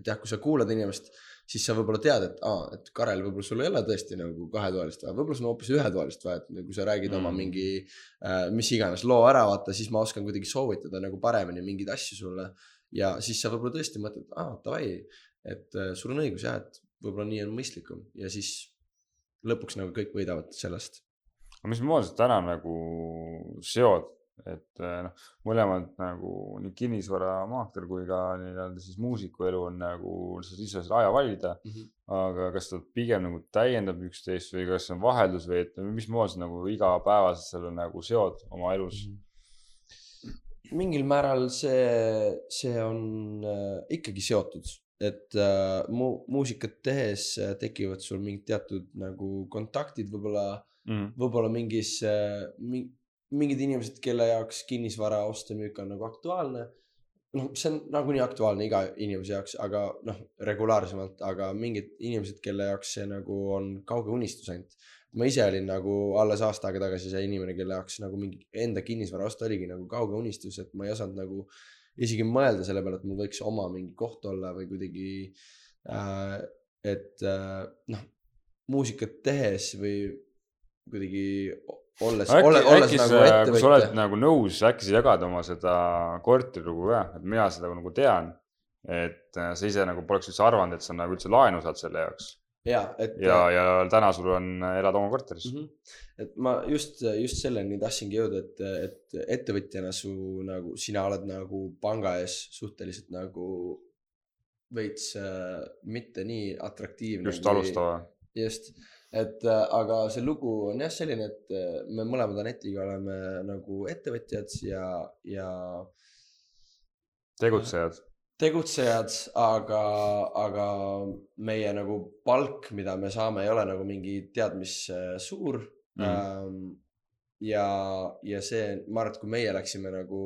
et jah, kui sa kuulad inimest, siis sa võib-olla tead, et aa, et Karel, võib-olla sul ei ole tõesti nagu kahetoalist vaja, võib-olla sul on hoopis ühetoalist vaja, et kui sa räägid mm. oma mingi äh, mis iganes loo ära, vaata, siis ma oskan kuidagi soovitada nagu paremini mingeid asju sulle. ja siis sa võib-olla tõesti mõtled, aa, davai, et äh, sul on õigus jah, et võib-olla nii on mõistlikum ja siis lõpuks nagu kõik võidavad sellest aga mismoodi sa täna nagu seod, et eh, noh, mõlemad nagu nii kinnisvaramaakler kui ka nii-öelda siis muusiku elu on nagu, sa ise saad aja valida, mm. -hmm. aga kas ta pigem nagu täiendab üksteist või kas see on vaheldus või et mismoodi sa nagu igapäevaselt selle nagu seod oma elus mm? mingil määral see, see on äh, ikkagi seotud, et äh, mu- muusikat tehes äh, tekivad sul mingid teatud nagu kontaktid võib-olla mm.. võib-olla mingis äh, mi,, mingid inimesed, kelle jaoks kinnisvara ost-müük on nagu aktuaalne. noh, see on nagunii aktuaalne iga inimese jaoks, aga noh, regulaarsemalt, aga mingid inimesed, kelle jaoks see nagu on kauge unistus ainult. ma ise olin nagu alles aasta aega tagasi see inimene, kelle jaoks nagu mingi enda kinnisvara ost oligi nagu kauge unistus, et ma ei osanud nagu isegi mõelda selle peale, et mul võiks oma mingi koht olla või kuidagi äh,, et äh, noh, muusikat tehes või kuidagi olles, olles, olles nagu sa, kui sa oled ettevõtja. nagu nõus, äkki sa jagad oma seda korterilugu ka, et mina seda nagu tean. et äh, sa ise nagu poleks üldse arvanud, et sa nagu üldse laenu saad selle jaoks ja, et ja, ja täna sul on, elad oma korteris mm. -hmm. et ma just, just selleni tahtsingi jõuda, et, et ettevõtjana su nagu, sina oled nagu panga ees suhteliselt nagu veits äh, mitte nii atraktiivne. just alustava. just, et äh, aga see lugu on jah selline, et äh, me mõlemad Anetiga oleme nagu ettevõtjad ja, ja tegutsejad. tegutsejad, aga, aga meie nagu palk, mida me saame, ei ole nagu mingi tead mis äh, suur mm.. ja, ja see, ma arvan, et kui meie läksime nagu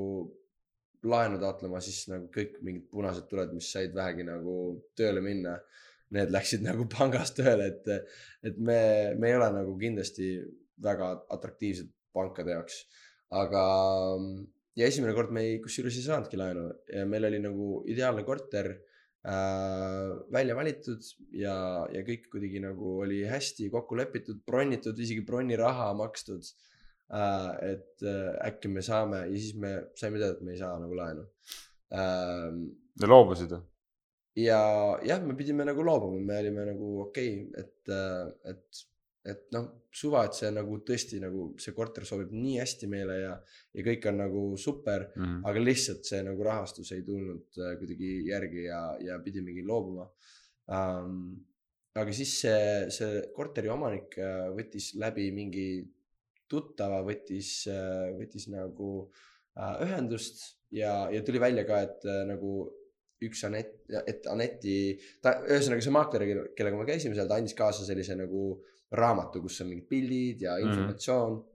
laenu taotlema, siis nagu kõik mingid punased tuled, mis said vähegi nagu tööle minna, need läksid nagu pangas tööle, et, et me, me ei ole nagu kindlasti väga atraktiivsed pankade jaoks, aga ja esimene kord me ei, kusjuures ei saanudki laenu meil oli nagu ideaalne korter äh, välja valitud ja, ja kõik kuidagi nagu oli hästi kokku lepitud, bronnitud, isegi bronniraha makstud äh,. et äh, äkki me saame ja siis me saime teada, et me ei saa nagu laenu äh,. Te loobusite? ja jah, me pidime nagu loobuma, me olime nagu okei okay,, et, et, et noh, suva, et see nagu tõesti nagu see korter sobib nii hästi meile ja, ja kõik on nagu super, Mhm. aga lihtsalt see nagu rahastus ei tulnud äh, kuidagi järgi ja, ja pidimegi loobuma um,. aga siis see, see korteri omanik äh, võttis läbi mingi tuttava, võttis, võttis nagu äh, ühendust ja, ja tuli välja ka, et äh, nagu üks Anett, et Aneti, ta, ühesõnaga see maakler, kellega me käisime seal, ta andis kaasa sellise nagu raamatu, kus on mingid pildid ja informatsioon mm. -hmm.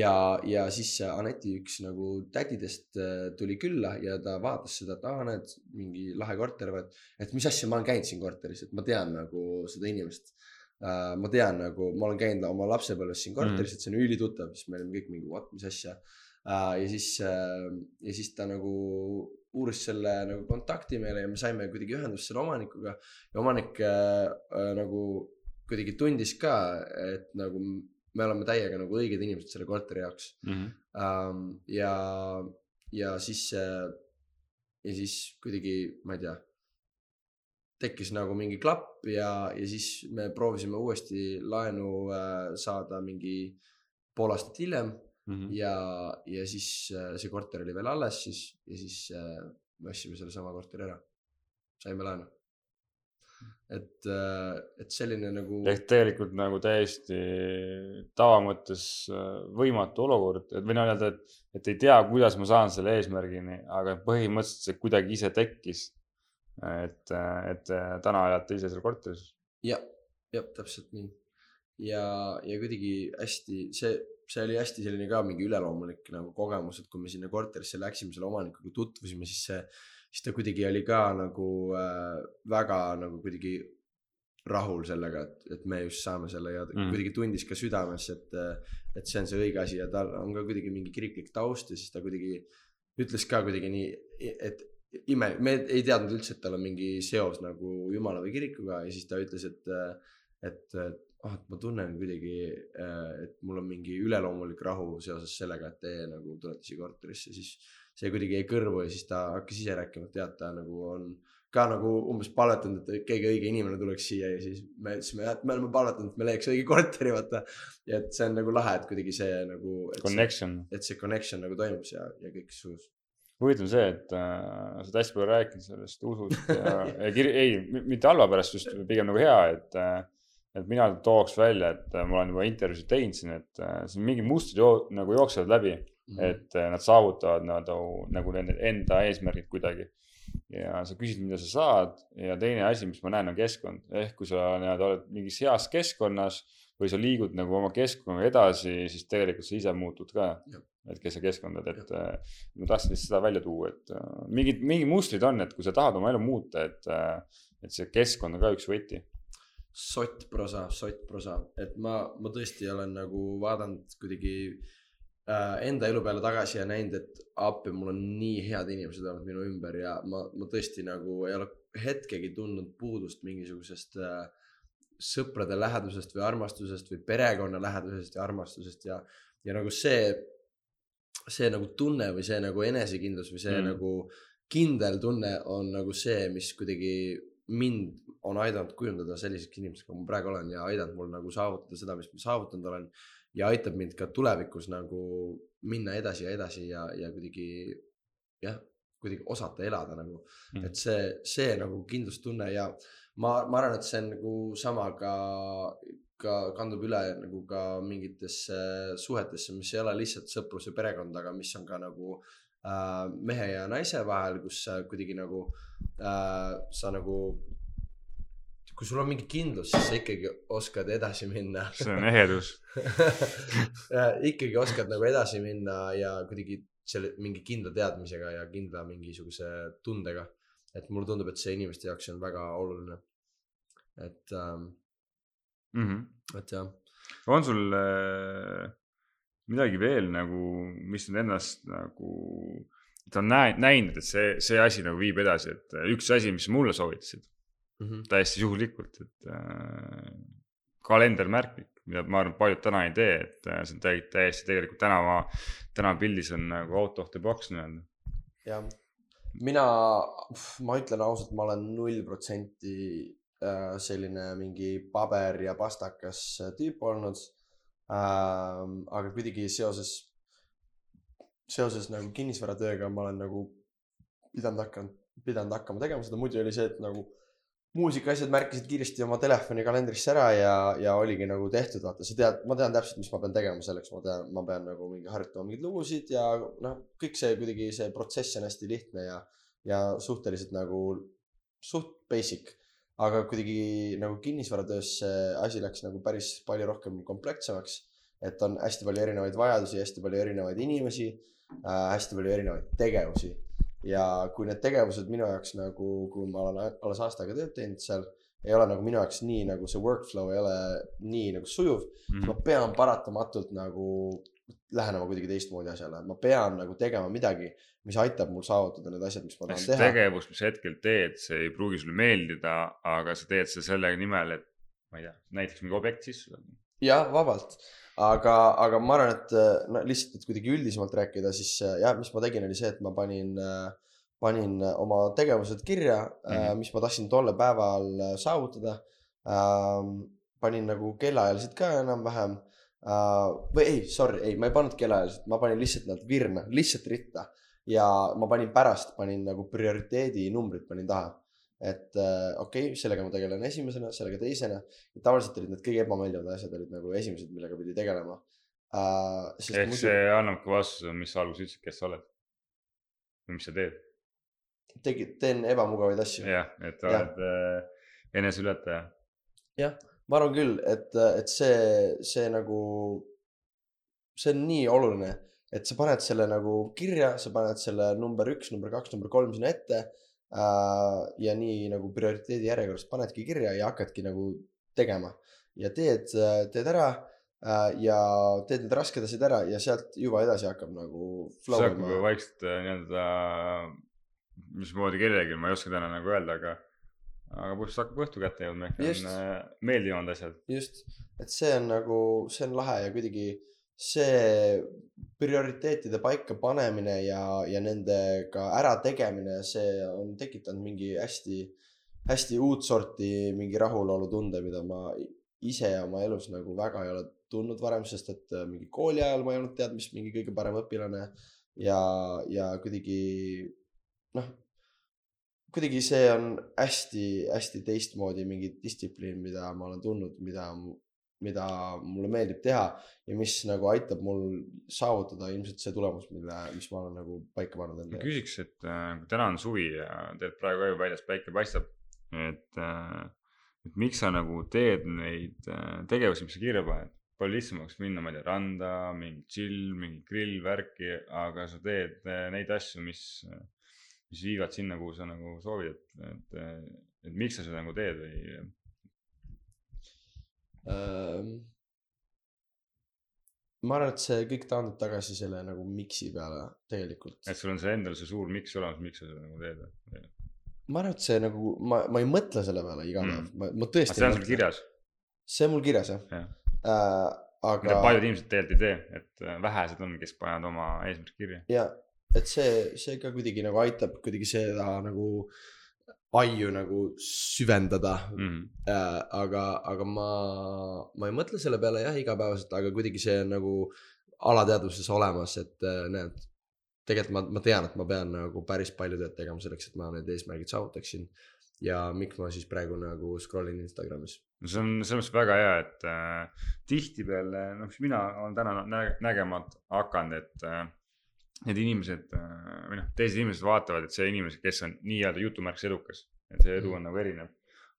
ja, ja siis Aneti üks nagu tädidest äh, tuli külla ja ta vaatas seda, et aa, näed, mingi lahe korter, et, et mis asja, ma olen käinud siin korteris, et ma tean nagu seda inimest uh,. ma tean nagu, ma olen käinud oma lapsepõlves siin korteris mm, -hmm. et see on ülituttav, siis me olime kõik mingi what, mis asja uh,. ja siis uh,, ja siis ta nagu uuris selle nagu kontakti meile ja me saime kuidagi ühendust selle omanikuga ja omanik äh, äh, nagu kuidagi tundis ka, et nagu me oleme täiega nagu õiged inimesed selle korteri jaoks Mhm. ähm,. ja, ja siis ja siis kuidagi, ma ei tea, tekkis nagu mingi klapp ja, ja siis me proovisime uuesti laenu äh, saada mingi pool aastat hiljem Mhm. ja, ja siis äh, see korter oli veel alles siis ja siis äh, me ostsime sellesama korteri ära. saime laenu. et, et selline nagu. ehk tegelikult nagu täiesti tavamõttes äh, võimatu olukord, et või noh, öelda, et, et ei tea, kuidas ma saan selle eesmärgini, aga põhimõtteliselt see kuidagi ise tekkis. et, et äh, täna elate ise seal korteris. jah, jah, täpselt nii. ja, ja kuidagi hästi, see, see oli hästi selline ka mingi üleloomulik nagu kogemus, et kui me sinna korterisse läksime, selle omanikuga tutvusime, siis see, siis ta kuidagi oli ka nagu äh, väga nagu kuidagi rahul sellega, et, et me just saame selle ja Mm. kuidagi tundis ka südames, et, et see on see õige asi ja tal on ka kuidagi mingi kiriklik taust ja siis ta kuidagi ütles ka kuidagi nii, et ime, me ei teadnud üldse, et tal on mingi seos nagu jumala või kirikuga ja siis ta ütles, et, et, et ah, et ma tunnen kuidagi, et mul on mingi üleloomulik rahu seoses sellega, et teie nagu tulete siia korterisse, siis see kuidagi jäi kõrvu ja siis ta hakkas ise rääkima, et tead, ta nagu on ka nagu umbes palvetanud, et keegi õige inimene tuleks siia ja siis me ütlesime, et me oleme palvetanud, et me leiaks õige korteri, vaata. ja et see on nagu lahe, et kuidagi see nagu, Connection. et see connection nagu toimus ja, ja kõik sujus. huvitav on see, et äh, sa oled hästi palju rääkinud sellest usust ja, ja kir-, ei, mitte halva pärast, just pigem nagu hea, et äh, et mina tooks välja, et äh, ma olen juba intervjuusid teinud siin, et äh, siin mingid mustrid joo, nagu jooksevad läbi. Et äh, nad saavutavad nagu, nagu nende enda eesmärgid kuidagi. ja sa küsid, mida sa saad ja teine asi, mis ma näen, on keskkond. ehk kui sa nii-öelda oled mingis heas keskkonnas või sa liigud nagu oma keskkonnaga edasi, siis tegelikult sa ise muutud ka et kes sa keskkond oled, et äh, ma tahtsin lihtsalt seda välja tuua, et äh, mingid, mingid mustrid on, et kui sa tahad oma elu muuta, et, et see keskkond on ka üks võti. sott prosa, sott prosa, et ma, ma tõesti olen nagu vaadanud kuidagi äh, enda elu peale tagasi ja näinud, et appi, mul on nii head inimesed olnud minu ümber ja ma, ma tõesti nagu ei ole hetkegi tundnud puudust mingisugusest äh, sõprade lähedusest või armastusest või perekonna lähedusest ja armastusest ja, ja nagu see, see nagu tunne või see nagu enesekindlus või see mm. nagu kindel tunne on nagu see, mis kuidagi mind on aidanud kujundada selliseks inimeseks, nagu ma praegu olen ja aidanud mul nagu saavutada seda, mis ma saavutanud olen. Ja aitab mind ka tulevikus nagu minna edasi ja edasi ja, ja kuidagi jah, kuidagi osata elada nagu mm.. et see, see nagu kindlustunne ja ma, ma arvan, et see on nagu sama ka, ka kandub üle nagu ka mingitesse suhetesse, mis ei ole lihtsalt sõprus ja perekond, aga mis on ka nagu äh, mehe ja naise vahel, kus sa kuidagi nagu äh, sa nagu kui sul on mingi kindlus, siis sa ikkagi oskad edasi minna see on ehedus. ikkagi oskad nagu edasi minna ja kuidagi selle mingi kindla teadmisega ja kindla mingisuguse tundega. et mulle tundub, et see inimeste jaoks on väga oluline. et ähm,, Mm -hmm. et jah, on sul äh, midagi veel nagu, mis nüüd ennast nagu, sa on näinud, näinud, et see, see asi nagu viib edasi, et äh, üks asi, mis mulle soovitasid mm -hmm. täiesti juhuslikult, et äh, kalendermärkmik, mida ma arvan, paljud täna ei tee, et äh, see on täi- täiesti tegelikult tänava, tänavapildis on nagu out of the box nii-öelda. jah, mina, ma ütlen ausalt, ma olen null protsenti äh, selline mingi paber ja pastakas äh, tüüp olnud ähm,. aga kuidagi seoses, seoses nagu kinnisvaratööga ma olen nagu pidanud hakkama, pidanud hakkama tegema seda, muidu oli see, et nagu muusikaasjad märkisid kiiresti oma telefoni kalendrisse ära ja, ja oligi nagu tehtud, vaata, sa tead, ma tean täpselt, mis ma pean tegema selleks, ma tean, ma pean nagu mingi harjutama mingeid lugusid ja noh, kõik see kuidagi see protsess on hästi lihtne ja, ja suhteliselt nagu suht basic. aga kuidagi nagu kinnisvaratöös see asi läks nagu päris palju rohkem komplekssemaks. et on hästi palju erinevaid vajadusi, hästi palju erinevaid inimesi äh,, hästi palju erinevaid tegevusi ja kui need tegevused minu jaoks nagu, kui ma olen alles aasta aega tööd teinud seal, ei ole nagu minu jaoks nii nagu see workflow ei ole nii nagu sujuv, Mhm. siis ma pean paratamatult nagu lähenema kuidagi teistmoodi asjale, ma pean nagu tegema midagi, mis aitab mul saavutada need asjad, mis ma tahan teha. tegevus, mis hetkel teed, see ei pruugi sulle meeldida, aga sa teed seda selle nimel, et ma ei tea, näiteks mingi objekt sisse jah, vabalt, aga, aga ma arvan, et äh, no lihtsalt, et kuidagi üldisemalt rääkida, siis äh, jah, mis ma tegin, oli see, et ma panin, panin äh, oma tegevused kirja mm, -hmm. Mis ma tahtsin tollel päeval äh, saavutada ähm,. panin nagu kellaajaliselt ka enam-vähem äh, või ei, sorry, ei, ma ei pannud kellaajaliselt, ma panin lihtsalt nad virna, lihtsalt ritta ja ma panin pärast, panin nagu prioriteedinumbrid panin taha et äh, okei okay,, sellega ma tegelen esimesena, sellega teisena tavaliselt olid need kõige ebameeldivad asjad olid nagu esimesed, millega pidi tegelema uh,. ehk muidu... see annabki vastuse, mis sa alguses ütlesid, kes sa oled. või mis sa teed. tegid, teen ebamugavaid asju. jah, et oled äh, eneseületaja. jah, ma arvan küll, et, et see, see nagu, see on nii oluline, et sa paned selle nagu kirja, sa paned selle number üks, number kaks, number kolm sinna ette äh,. Ja nii nagu prioriteedi järjekorras panedki kirja ja hakkadki nagu tegema ja teed, teed ära äh, ja teed need rasked asjad ära ja sealt juba edasi hakkab nagu see hakkab ju ima. vaikselt äh, nii-öelda, mismoodi kellelgi, ma ei oska täna nagu öelda, aga, aga põhimõtteliselt hakkab õhtu kätte jõudma, ehk on äh, meeldivamad asjad. just, et see on nagu, see on lahe ja kuidagi see prioriteetide paika panemine ja, ja nendega ärategemine, see on tekitanud mingi hästi, hästi uut sorti mingi rahulolutunde, mida ma ise oma elus nagu väga ei ole tundnud varem, sest et äh, mingi kooli ajal ma ei olnud tead mis mingi kõige parem õpilane. Ja, ja kuidagi noh, kuidagi see on hästi-hästi teistmoodi mingi distsipliin, mida ma olen tundnud, mida mida mulle meeldib teha ja mis nagu aitab mul saavutada ilmselt see tulemus, mille, mis ma olen nagu paika pannud ma endale. küsiks, et äh, täna on suvi ja tead praegu ka ju väljas päike paistab, et äh,, et miks sa nagu teed neid äh, tegevusi, mis sa kirja paned. palju lihtsam oleks minna, ma ei tea, randa, mingi chill, mingi grill, värki, aga sa teed äh, neid asju, mis mis viivad sinna, kuhu sa nagu soovid, et, et, äh, et miks sa seda nagu teed või ma arvan, et see kõik taandub tagasi selle nagu mix'i peale tegelikult. et sul on see endal see suur miks olemas, miks sa seda nagu teed ma arvan, et see nagu, ma, ma ei mõtle selle peale iga päev Mm. ma, ma tõesti see on sul kirjas, see on mul kirjas jah jah. äh,. aga mida paljud inimesed tegelikult ei tee, et äh, vähesed on, kes panevad oma eesmärki kirja. ja, et see, see ka kuidagi nagu aitab kuidagi seda nagu aiu nagu süvendada Mm -hmm. äh,. aga, aga ma, ma ei mõtle selle peale jah igapäevaselt, aga kuidagi see on nagu alateadvuses olemas, et äh, näed. tegelikult ma, ma tean, et ma pean nagu päris palju tööd tegema selleks, et ma need eesmärgid saavutaksin. ja miks ma siis praegu nagu scroll in Instagramis. no see on selles mõttes väga hea, et äh, tihtipeale, noh, mis mina olen täna nä nägema hakanud, et äh, need inimesed äh, või noh, teised inimesed vaatavad, et see inimene, kes on nii-öelda jutumärkis edukas, et see edu on nagu erinev.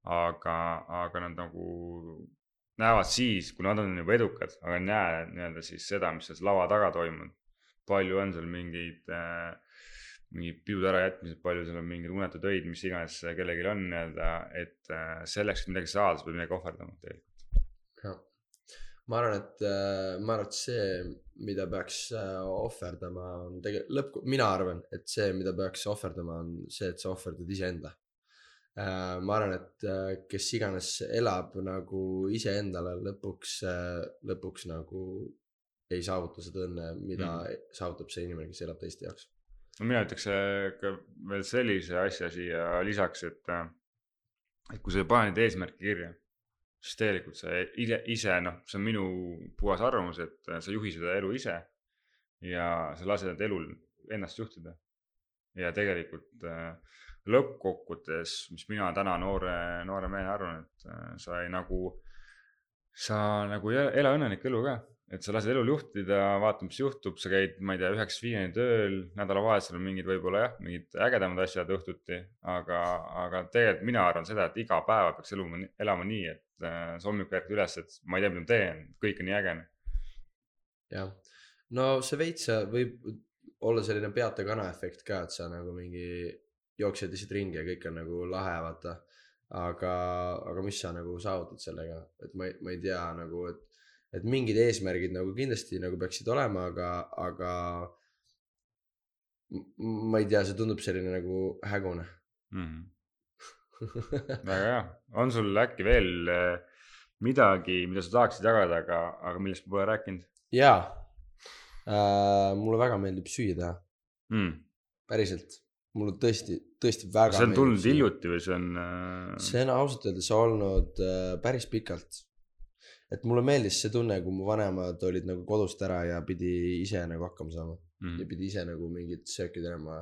aga, aga nad nagu näevad siis, kui nad on juba edukad, aga ei näe nii-öelda siis seda, mis seal lava taga toimub. palju on seal mingeid äh, mingid pidude ärajätmised, palju seal on mingeid unetud öid, mis iganes kellelgi on nii-öelda, et äh, selleks, et midagi saada, sa pead midagi ohverdama tegelikult. Ma arvan, et äh, ma arvan, et see, mida peaks äh, ohverdama, on tegelikult lõpp, mina arvan, et see, mida peaks ohverdama, on see, et sa ohverdad iseenda äh,. ma arvan, et kes iganes elab nagu iseendale, lõpuks lõpuks nagu ei saavuta seda õnne, mida mm. saavutab see inimene, kes elab teiste jaoks. no mina ütleks ka veel sellise asja siia lisaks, et, et kui sa ei pane neid eesmärke kirja, siis tegelikult sa ise, ise noh, see on minu puhas arvamus, et äh, sa juhi seda elu ise ja sa lased elul ennast juhtida. ja tegelikult äh, lõppkokkuvõttes, mis mina täna noore, noore mehena arvan, et äh, sa ei nagu, sa nagu ela õnnelikku elu ka et sa lased elul juhtida, vaata, mis juhtub, sa käid, ma ei tea, üheksast viieni tööl, nädalavahetusel on mingid võib-olla jah, mingid ägedamad asjad õhtuti, aga, aga tegelikult mina arvan seda, et iga päeva peaks eluma, elama nii, et äh, sa hommikul ärkad üles, et ma ei tea, mida ma teen, kõik on nii äge. jah, no see veits võib olla selline peata kana efekt ka, et sa nagu mingi jooksed lihtsalt ringi ja kõik on nagu lahe, vaata. aga, aga mis sa nagu saavutad sellega, et ma ei, ma ei tea nagu, et, et mingid eesmärgid nagu kindlasti nagu peaksid olema, aga, aga ma ei tea, see tundub selline nagu hägune Mm -hmm. väga hea, on sul äkki veel äh, midagi, mida sa tahaksid jagada, aga, aga millest ma pole rääkinud jaa äh,, mulle väga meeldib süüa teha, mm.? päriselt, mulle tõesti, tõesti väga see on tulnud hiljuti või see on äh...? see on ausalt öeldes olnud äh, päris pikalt. Et mulle meeldis see tunne, kui mu vanemad olid nagu kodust ära ja pidi ise nagu hakkama saama Mm. ja pidi ise nagu mingit sööki tegema.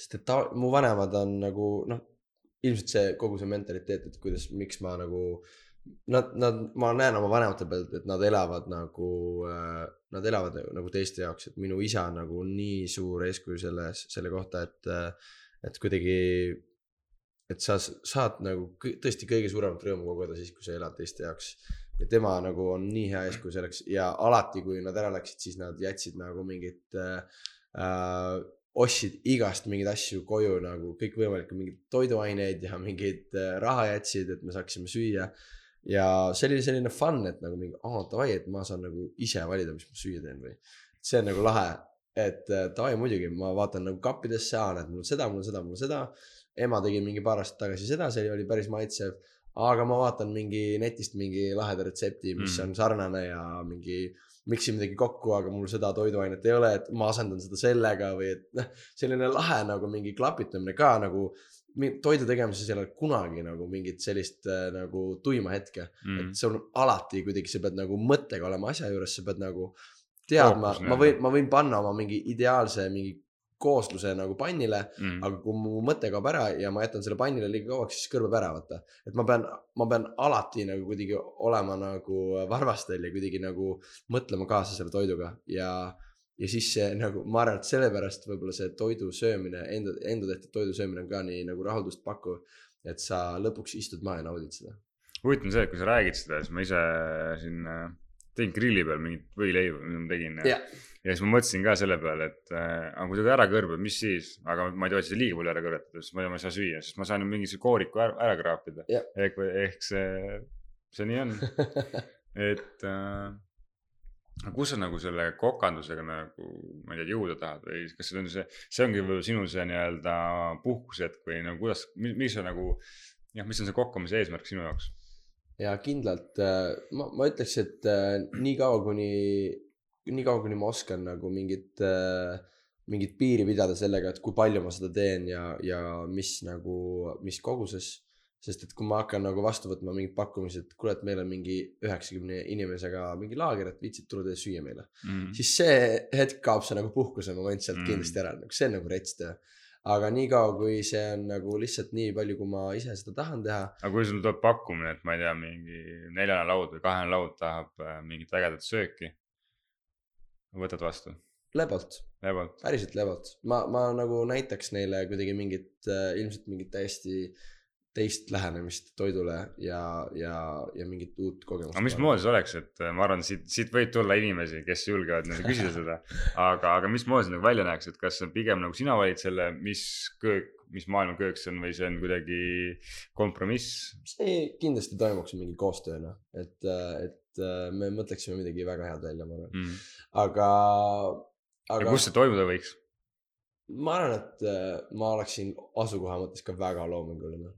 sest et ta, mu vanemad on nagu noh, ilmselt see kogu see mentaliteet, et kuidas, miks ma nagu. Nad, nad, ma näen oma vanemate pealt, et nad elavad nagu äh,, nad elavad nagu teiste jaoks, et minu isa on nagu nii suur eeskuju selles, selle kohta, et, et kuidagi et sa saad nagu tõesti kõige suuremat rõõmu kogeda siis, kui sa elad teiste jaoks. Ja tema nagu on nii hea eeskuju selleks ja alati, kui nad ära läksid, siis nad jätsid nagu mingit äh, äh,, ostsid igast mingeid asju koju nagu kõikvõimalikke mingeid toiduaineid ja mingeid äh, raha jätsid, et me saaksime süüa. ja see oli selline fun, et nagu mingi, aa davai, et ma saan nagu ise valida, mis ma süüa teen või. see on nagu lahe, et äh, davai muidugi, ma vaatan nagu kappidesse, aa näed, mul seda, mul seda, mul seda ema tegi mingi paar aastat tagasi seda, see oli päris maitsev. Aga ma vaatan mingi netist mingi laheda retsepti, mis Mm. on sarnane ja mingi miksin midagi kokku, aga mul seda toiduainet ei ole, et ma asendan seda sellega või et noh, selline lahe nagu mingi klapitamine ka nagu toidu tegemises ei ole kunagi nagu mingit sellist äh, nagu tuima hetke mm., et see on alati kuidagi, sa pead nagu mõttega olema asja juures, sa pead nagu teadma ma võin, ma võin panna oma mingi ideaalse mingi koosluse nagu pannile mm.. aga kui mu mõte kaob ära ja ma jätan selle pannile liiga kauaks, siis kõrbeb ära, vaata. et ma pean, ma pean alati nagu kuidagi olema nagu varvastel ja kuidagi nagu mõtlema kaasa selle toiduga ja, ja siis see nagu, ma arvan, et sellepärast võib-olla see toidu söömine, enda, enda tehtud toidu söömine on ka nii nagu rahuldust pakkuv. et sa lõpuks istud maha ja naudid seda. huvitav on see, et kui sa räägid seda, siis ma ise siin äh, tegin grilli peal mingit võileiba, mida ma tegin ja, Jah. Ja siis ma mõtlesin ka selle peale, et äh, aga kui ta ära kõrbeb, mis siis, aga ma ei tohi seda liiga palju ära kõrvetada, sest tea, ma ei saa süüa, sest ma saan ju mingi kooriku ära, ära kraapida. Ehk, ehk see, see nii on, et äh, kus sa nagu selle kokandusega nagu, ma ei tea, jõuda tahad või kas see on see, see ongi võib-olla sinu see nii-öelda puhkushetk või nagu kuidas, mis on nagu jah, mis on see kokkamise eesmärk sinu jaoks? ja kindlalt äh, ma, ma ütleks, et äh, niikaua kuni, niikaua kuni ma oskan nagu mingit äh,, mingit piiri pidada sellega, et kui palju ma seda teen ja, ja mis nagu, mis koguses. sest et kui ma hakkan nagu vastu võtma mingit pakkumist, et kuule, et meil on mingi üheksakümne inimesega mingi laager, et viitsid tulla teie süüa meile. Mm. siis see hetk kaob see nagu puhkuse moment sealt Mm. mm. kindlasti ära, nagu see on nagu rets töö. aga niikaua, kui see on nagu lihtsalt nii palju, kui ma ise seda tahan teha, aga kui sul tuleb pakkumine, et ma ei tea, mingi neljane laud või kahene laud tahab äh, mingit vägedat sööki. Võtad vastu, lebalt päriselt lebalt, ma, ma nagu näitaks neile kuidagi mingit äh,, ilmselt mingit täiesti teist lähenemist toidule ja, ja, ja mingit uut kogemust. aga mismoodi see oleks, et äh, ma arvan, siit, siit võib tulla inimesi, kes julgevad nagu küsida seda. aga, aga mismoodi see nagu välja näeks, et kas pigem nagu sina valid selle, mis köök, mis maailma köök see on või see on kuidagi kompromiss? see kindlasti toimuks mingi koostööna, et, et äh, me mõtleksime midagi väga head välja, ma arvan, Mm. aga, ja aga kus see toimuda võiks? ma arvan, et äh, ma oleksin asukoha mõttes ka väga loominguline.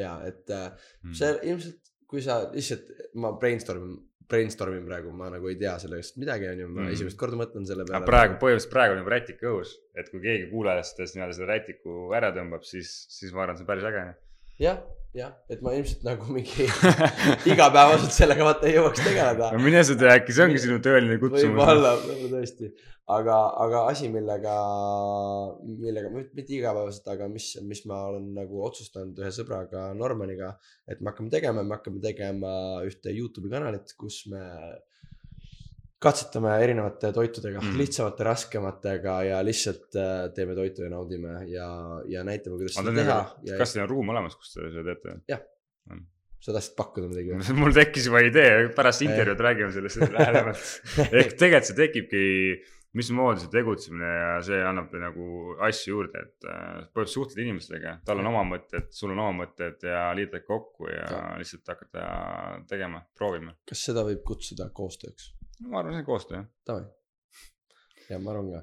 ja et äh, Mm. see ilmselt, kui sa lihtsalt, ma brainstorm, brainstorm in praegu, ma nagu ei tea sellest midagi, onju, ma Mhm. esimest korda mõtlen selle peale. aga praegu, põhimõtteliselt praegu on nagu rätik õhus, et kui keegi kuulajatest nii-öelda selle rätiku ära tõmbab, siis, siis ma arvan, see on päris äge. jah, jah, et ma ilmselt nagu mingi igapäevaselt sellega vaata ei jõuaks tegeleda no mine sa tea, äkki see ongi sinu tõeline kutsumus. võib-olla, võib-olla tõesti, aga, aga asi, millega, millega, mitte igapäevaselt, aga mis, mis ma olen nagu otsustanud ühe sõbraga Normaniga, et me hakkame tegema, me hakkame tegema ühte Youtube'i kanalit, kus me katsetame erinevate toitudega Mm. mm., lihtsamate, raskematega ja lihtsalt äh, teeme toitu ja naudime ja, ja näitame, kuidas seda teha ja kas teil on ruum olemas, kus te seda teete? sa tahtsid pakkuda midagi või? mul tekkis juba idee, pärast intervjuud räägime sellest lähemalt. ehk tegelikult see tekibki, mismoodi see tegutsemine ja see annab nagu asju juurde, et äh, põhimõtteliselt suhtled inimestega, tal on oma mõtted, sul on oma mõtted ja liidad kokku ja Ka. lihtsalt hakata tegema, proovime. kas seda võib kutsuda koostööks? Ma arvan, see on koostöö jah. Davai. ja ma arvan ka,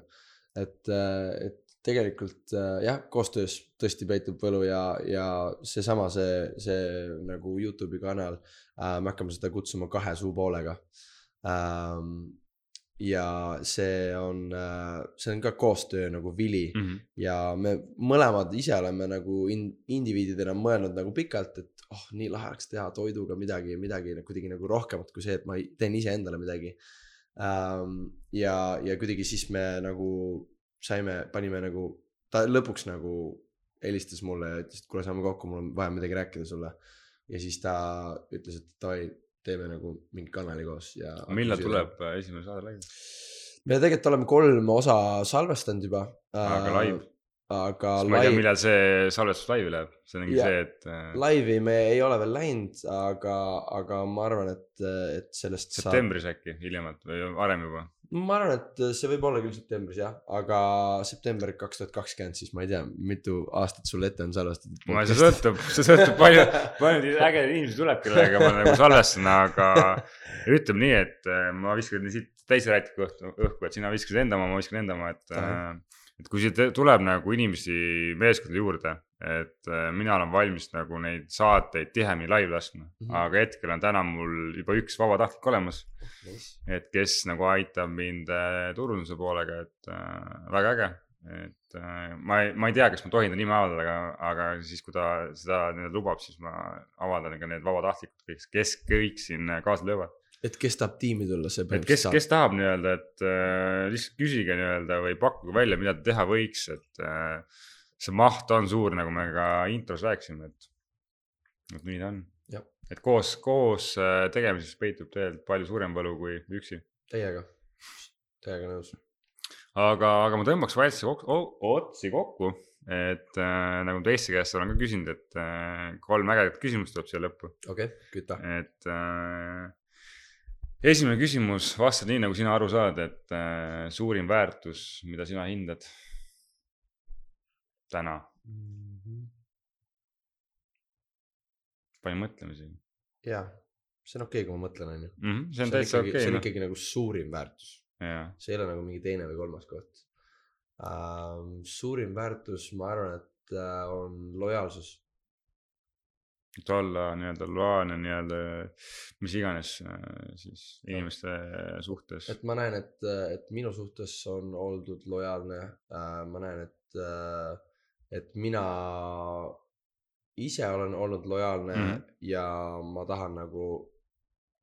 et, et tegelikult äh, jah, koostöös tõesti peitub võlu ja, ja seesama, see, see nagu Youtube'i kanal äh,, me hakkame seda kutsuma kahe suupoolega ähm,. Ja see on see on ka koostöö nagu vili Mm -hmm. ja me mõlemad ise oleme nagu in, indiviididena mõelnud nagu pikalt, et oh, nii lahe oleks teha toiduga midagi, midagi nagu kuidagi nagu rohkemat kui see, et ma teen iseendale midagi ähm,. ja, ja kuidagi siis me nagu saime, panime nagu, ta lõpuks nagu helistas mulle ja ütles, et kuule, saame kokku, mul on vaja midagi rääkida sulle. ja siis ta ütles, et davai, teeme nagu mingi kanali koos ja. millal tuleb äh, esimene saade laivi? me tegelikult oleme kolm osa salvestanud juba. Aga live? aga ma ei tea, live, millal see salvestus laivi läheb, see ongi Jaa. see, et äh, laivi me ei ole veel läinud, aga, aga ma arvan, et, et sellest saab. septembris äkki hiljemalt või varem juba. Ma arvan, et see võib olla küll septembris jah, aga september kaks tuhat kakskümmend, siis ma ei tea, mitu aastat sul ette on salvestatud. ma, see sõltub, see sõltub palju, palju ägedaid inimesi tuleb, kellega ma nagu salvestan, aga ütleme nii, et äh, ma viskan siit teise rätiku õhku, et sina viskasid enda oma, ma viskan enda oma, et äh, et kui siit tuleb nagu inimesi meeskonda juurde, et äh, mina olen valmis nagu neid saateid tihemini live laskma mm. -hmm. aga hetkel on täna mul juba üks vabatahtlik olemas, et kes nagu aitab mind äh, turunduse poolega, et äh, väga äge. et äh, ma ei, ma ei tea, kas ma tohin ta nime avaldada, aga, aga siis, kui ta seda nii-öelda lubab, siis ma avaldan ka need vabatahtlikud, kes, kes kõik siin äh, kaasa löövad. et kes tahab tiimi tulla, see et kes, kes tahab nii-öelda, et äh, lihtsalt küsige nii-öelda või pakkuge välja, mida te teha võiks, et äh, see maht on suur, nagu me ka intros rääkisime, et, et nii ta on et koos, koos äh, tegemises peitub tegelikult palju suurem võlu kui üksi. täiega, täiega nõus. aga, aga ma tõmbaks vaikselt kok- o- otsi kokku, et äh, nagu teiste käest olen ka küsinud, et äh, kolm ägedat küsimust tuleb siia lõppu, okei okay,, küta. et äh, esimene küsimus, vasta nii, nagu sina aru saad, et äh, suurim väärtus, mida sina hindad täna, pani mõtlema siin jaa, see on okei okay,, kui ma mõtlen, on ju. mm. -hmm, see on täitsa see okei on okay,, noh, ikkagi nagu suurim väärtus, see ei ole nagu mingi teine või kolmas koht uh,. suurim väärtus, ma arvan, et uh, on lojaalsus. et olla nii-öelda loaalne nii-öelda mis iganes äh, siis inimeste suhtes. et ma näen, et, et minu suhtes on oldud lojaalne ma näen, et et mina ise olen olnud lojaalne mm. -hmm. ja ma tahan nagu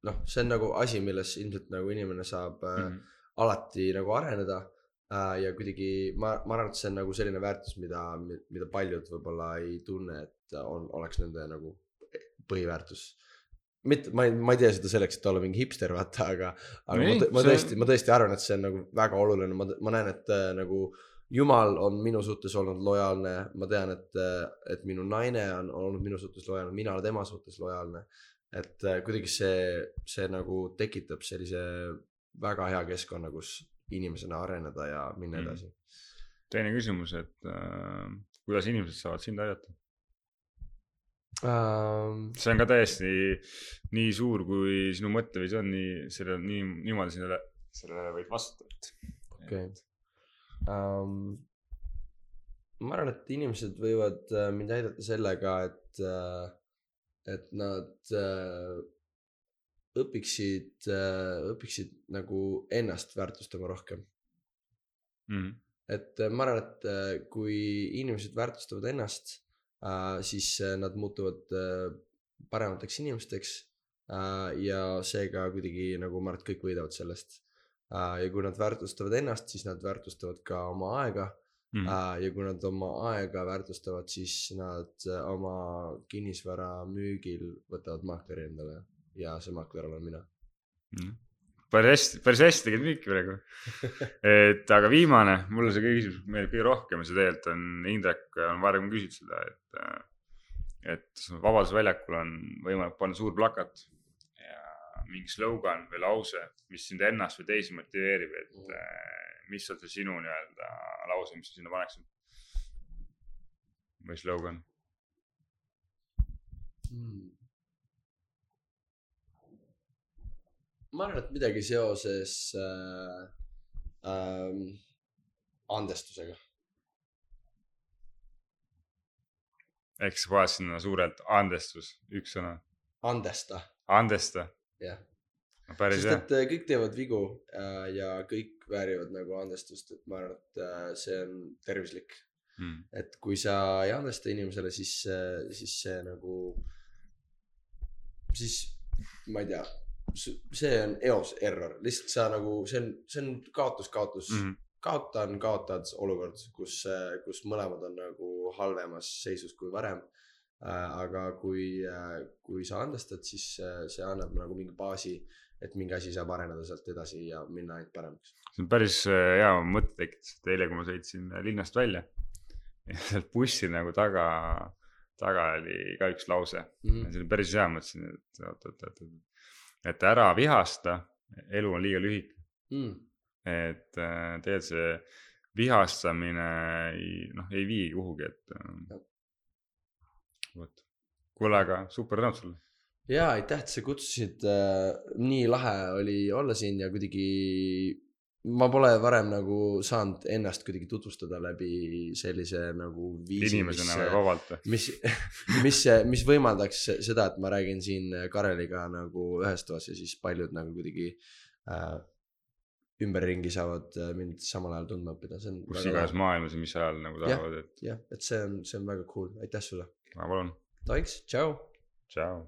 noh, see on nagu asi, milles ilmselt nagu inimene saab uh, Mhm. alati nagu areneda äh, ja kuidagi ma, ma arvan, et see on nagu selline väärtus, mida, mida paljud võib-olla ei tunne, et on, oleks nende nagu põhiväärtus. mitte, ma ei, ma ei tee seda selleks, et olla mingi hipster, vaata, aga, aga Ei, ma, ma see- tõesti, ma tõesti arvan, et see on nagu väga oluline, ma, ma näen, et äh, nagu jumal on minu suhtes olnud lojaalne, ma tean, et, et minu naine on olnud minu suhtes lojaalne, mina olen tema suhtes lojaalne. et äh, kuidagi see, see nagu tekitab sellise väga hea keskkonna, kus inimesena areneda ja minna Mhm. edasi. teine küsimus, et äh, kuidas inimesed saavad sind aidata? Um, see on ka täiesti nii suur, kui sinu mõtteviis on, nii selle, nii, niimoodi sellele, sellele võid vastata, et. okei. Um, ma arvan, et inimesed võivad äh, mind aidata sellega, et, et nad äh, õpiksid, õpiksid nagu ennast väärtustama rohkem. Mm. et äh, ma arvan, et äh, kui inimesed väärtustavad ennast, siis äh, nad muutuvad äh, paremateks inimesteks. ja seega kuidagi nagu ma arvan, et kõik võidavad sellest. Ja kui nad väärtustavad ennast, siis nad väärtustavad ka oma aega. Mm. ja kui nad oma aega väärtustavad, siis nad äh, oma kinnisvara müügil võtavad maakleri endale ja see maakler olen mina. Mm. päris hästi, päris hästi tegid müüki praegu. et aga viimane, mulle see küsimus meeldib kõige rohkem ja see tegelikult on, Indrek on varem küsinud seda, et. et Vabaduse väljakul on võimalik panna suur plakat mingi slogan või lause, mis sind ennast või teisi motiveerib, et äh, mis on see sinu nii-öelda lause, mis sa sinna paneksid? või slogan? Hmm. ma arvan, et midagi seoses äh, äh, andestusega. ehk sa paned sinna suurelt andestus, üks sõna, andesta, andesta, jah. sest et äh, kõik teevad vigu äh, ja kõik väärivad nagu andestust, et ma arvan, et äh, see on tervislik. Mm. et kui sa ei andesta inimesele, siis, siis see nagu, siis ma ei tea, see on eos error, lihtsalt sa nagu, see on, see on kaotus-kaotus mm.. Mm. kaotan, kaotad olukord, kus, kus mõlemad on nagu halvemas seisus kui varem. Aga kui, kui sa andestad, siis äh, see annab nagu mingi baasi, et mingi asi saab areneda sealt edasi ja minna ainult paremaks. see on päris äh, hea mõte tekitas, et eile, kui ma sõitsin äh, linnast välja ja sealt bussi nagu taga, taga oli ka üks lause. Mhm. see oli päris hea, mõtlesin, et oot, oot, oot, oot, et ära vihasta, elu on liiga lühike, Mm. et äh, tegelikult see vihastamine ei, noh, ei vii kuhugi, et vot. kuule, aga super tänud sulle. ja aitäh, et sa kutsusid äh,, nii lahe oli olla siin ja kuidagi ma pole varem nagu saanud ennast kuidagi tutvustada läbi sellise nagu viisi, inimesena või vabalt või? mis, mis, mis võimaldaks seda, et ma räägin siin Kareliga nagu ühes toas ja siis paljud nagu kuidagi äh, ümberringi saavad mind samal ajal tundma õppida, see on kus iganes maailmas ja mis ajal nagu tahavad, et jah, et see on, see on väga cool, aitäh sulle. Ma palun, tohiks, tšau. tšau.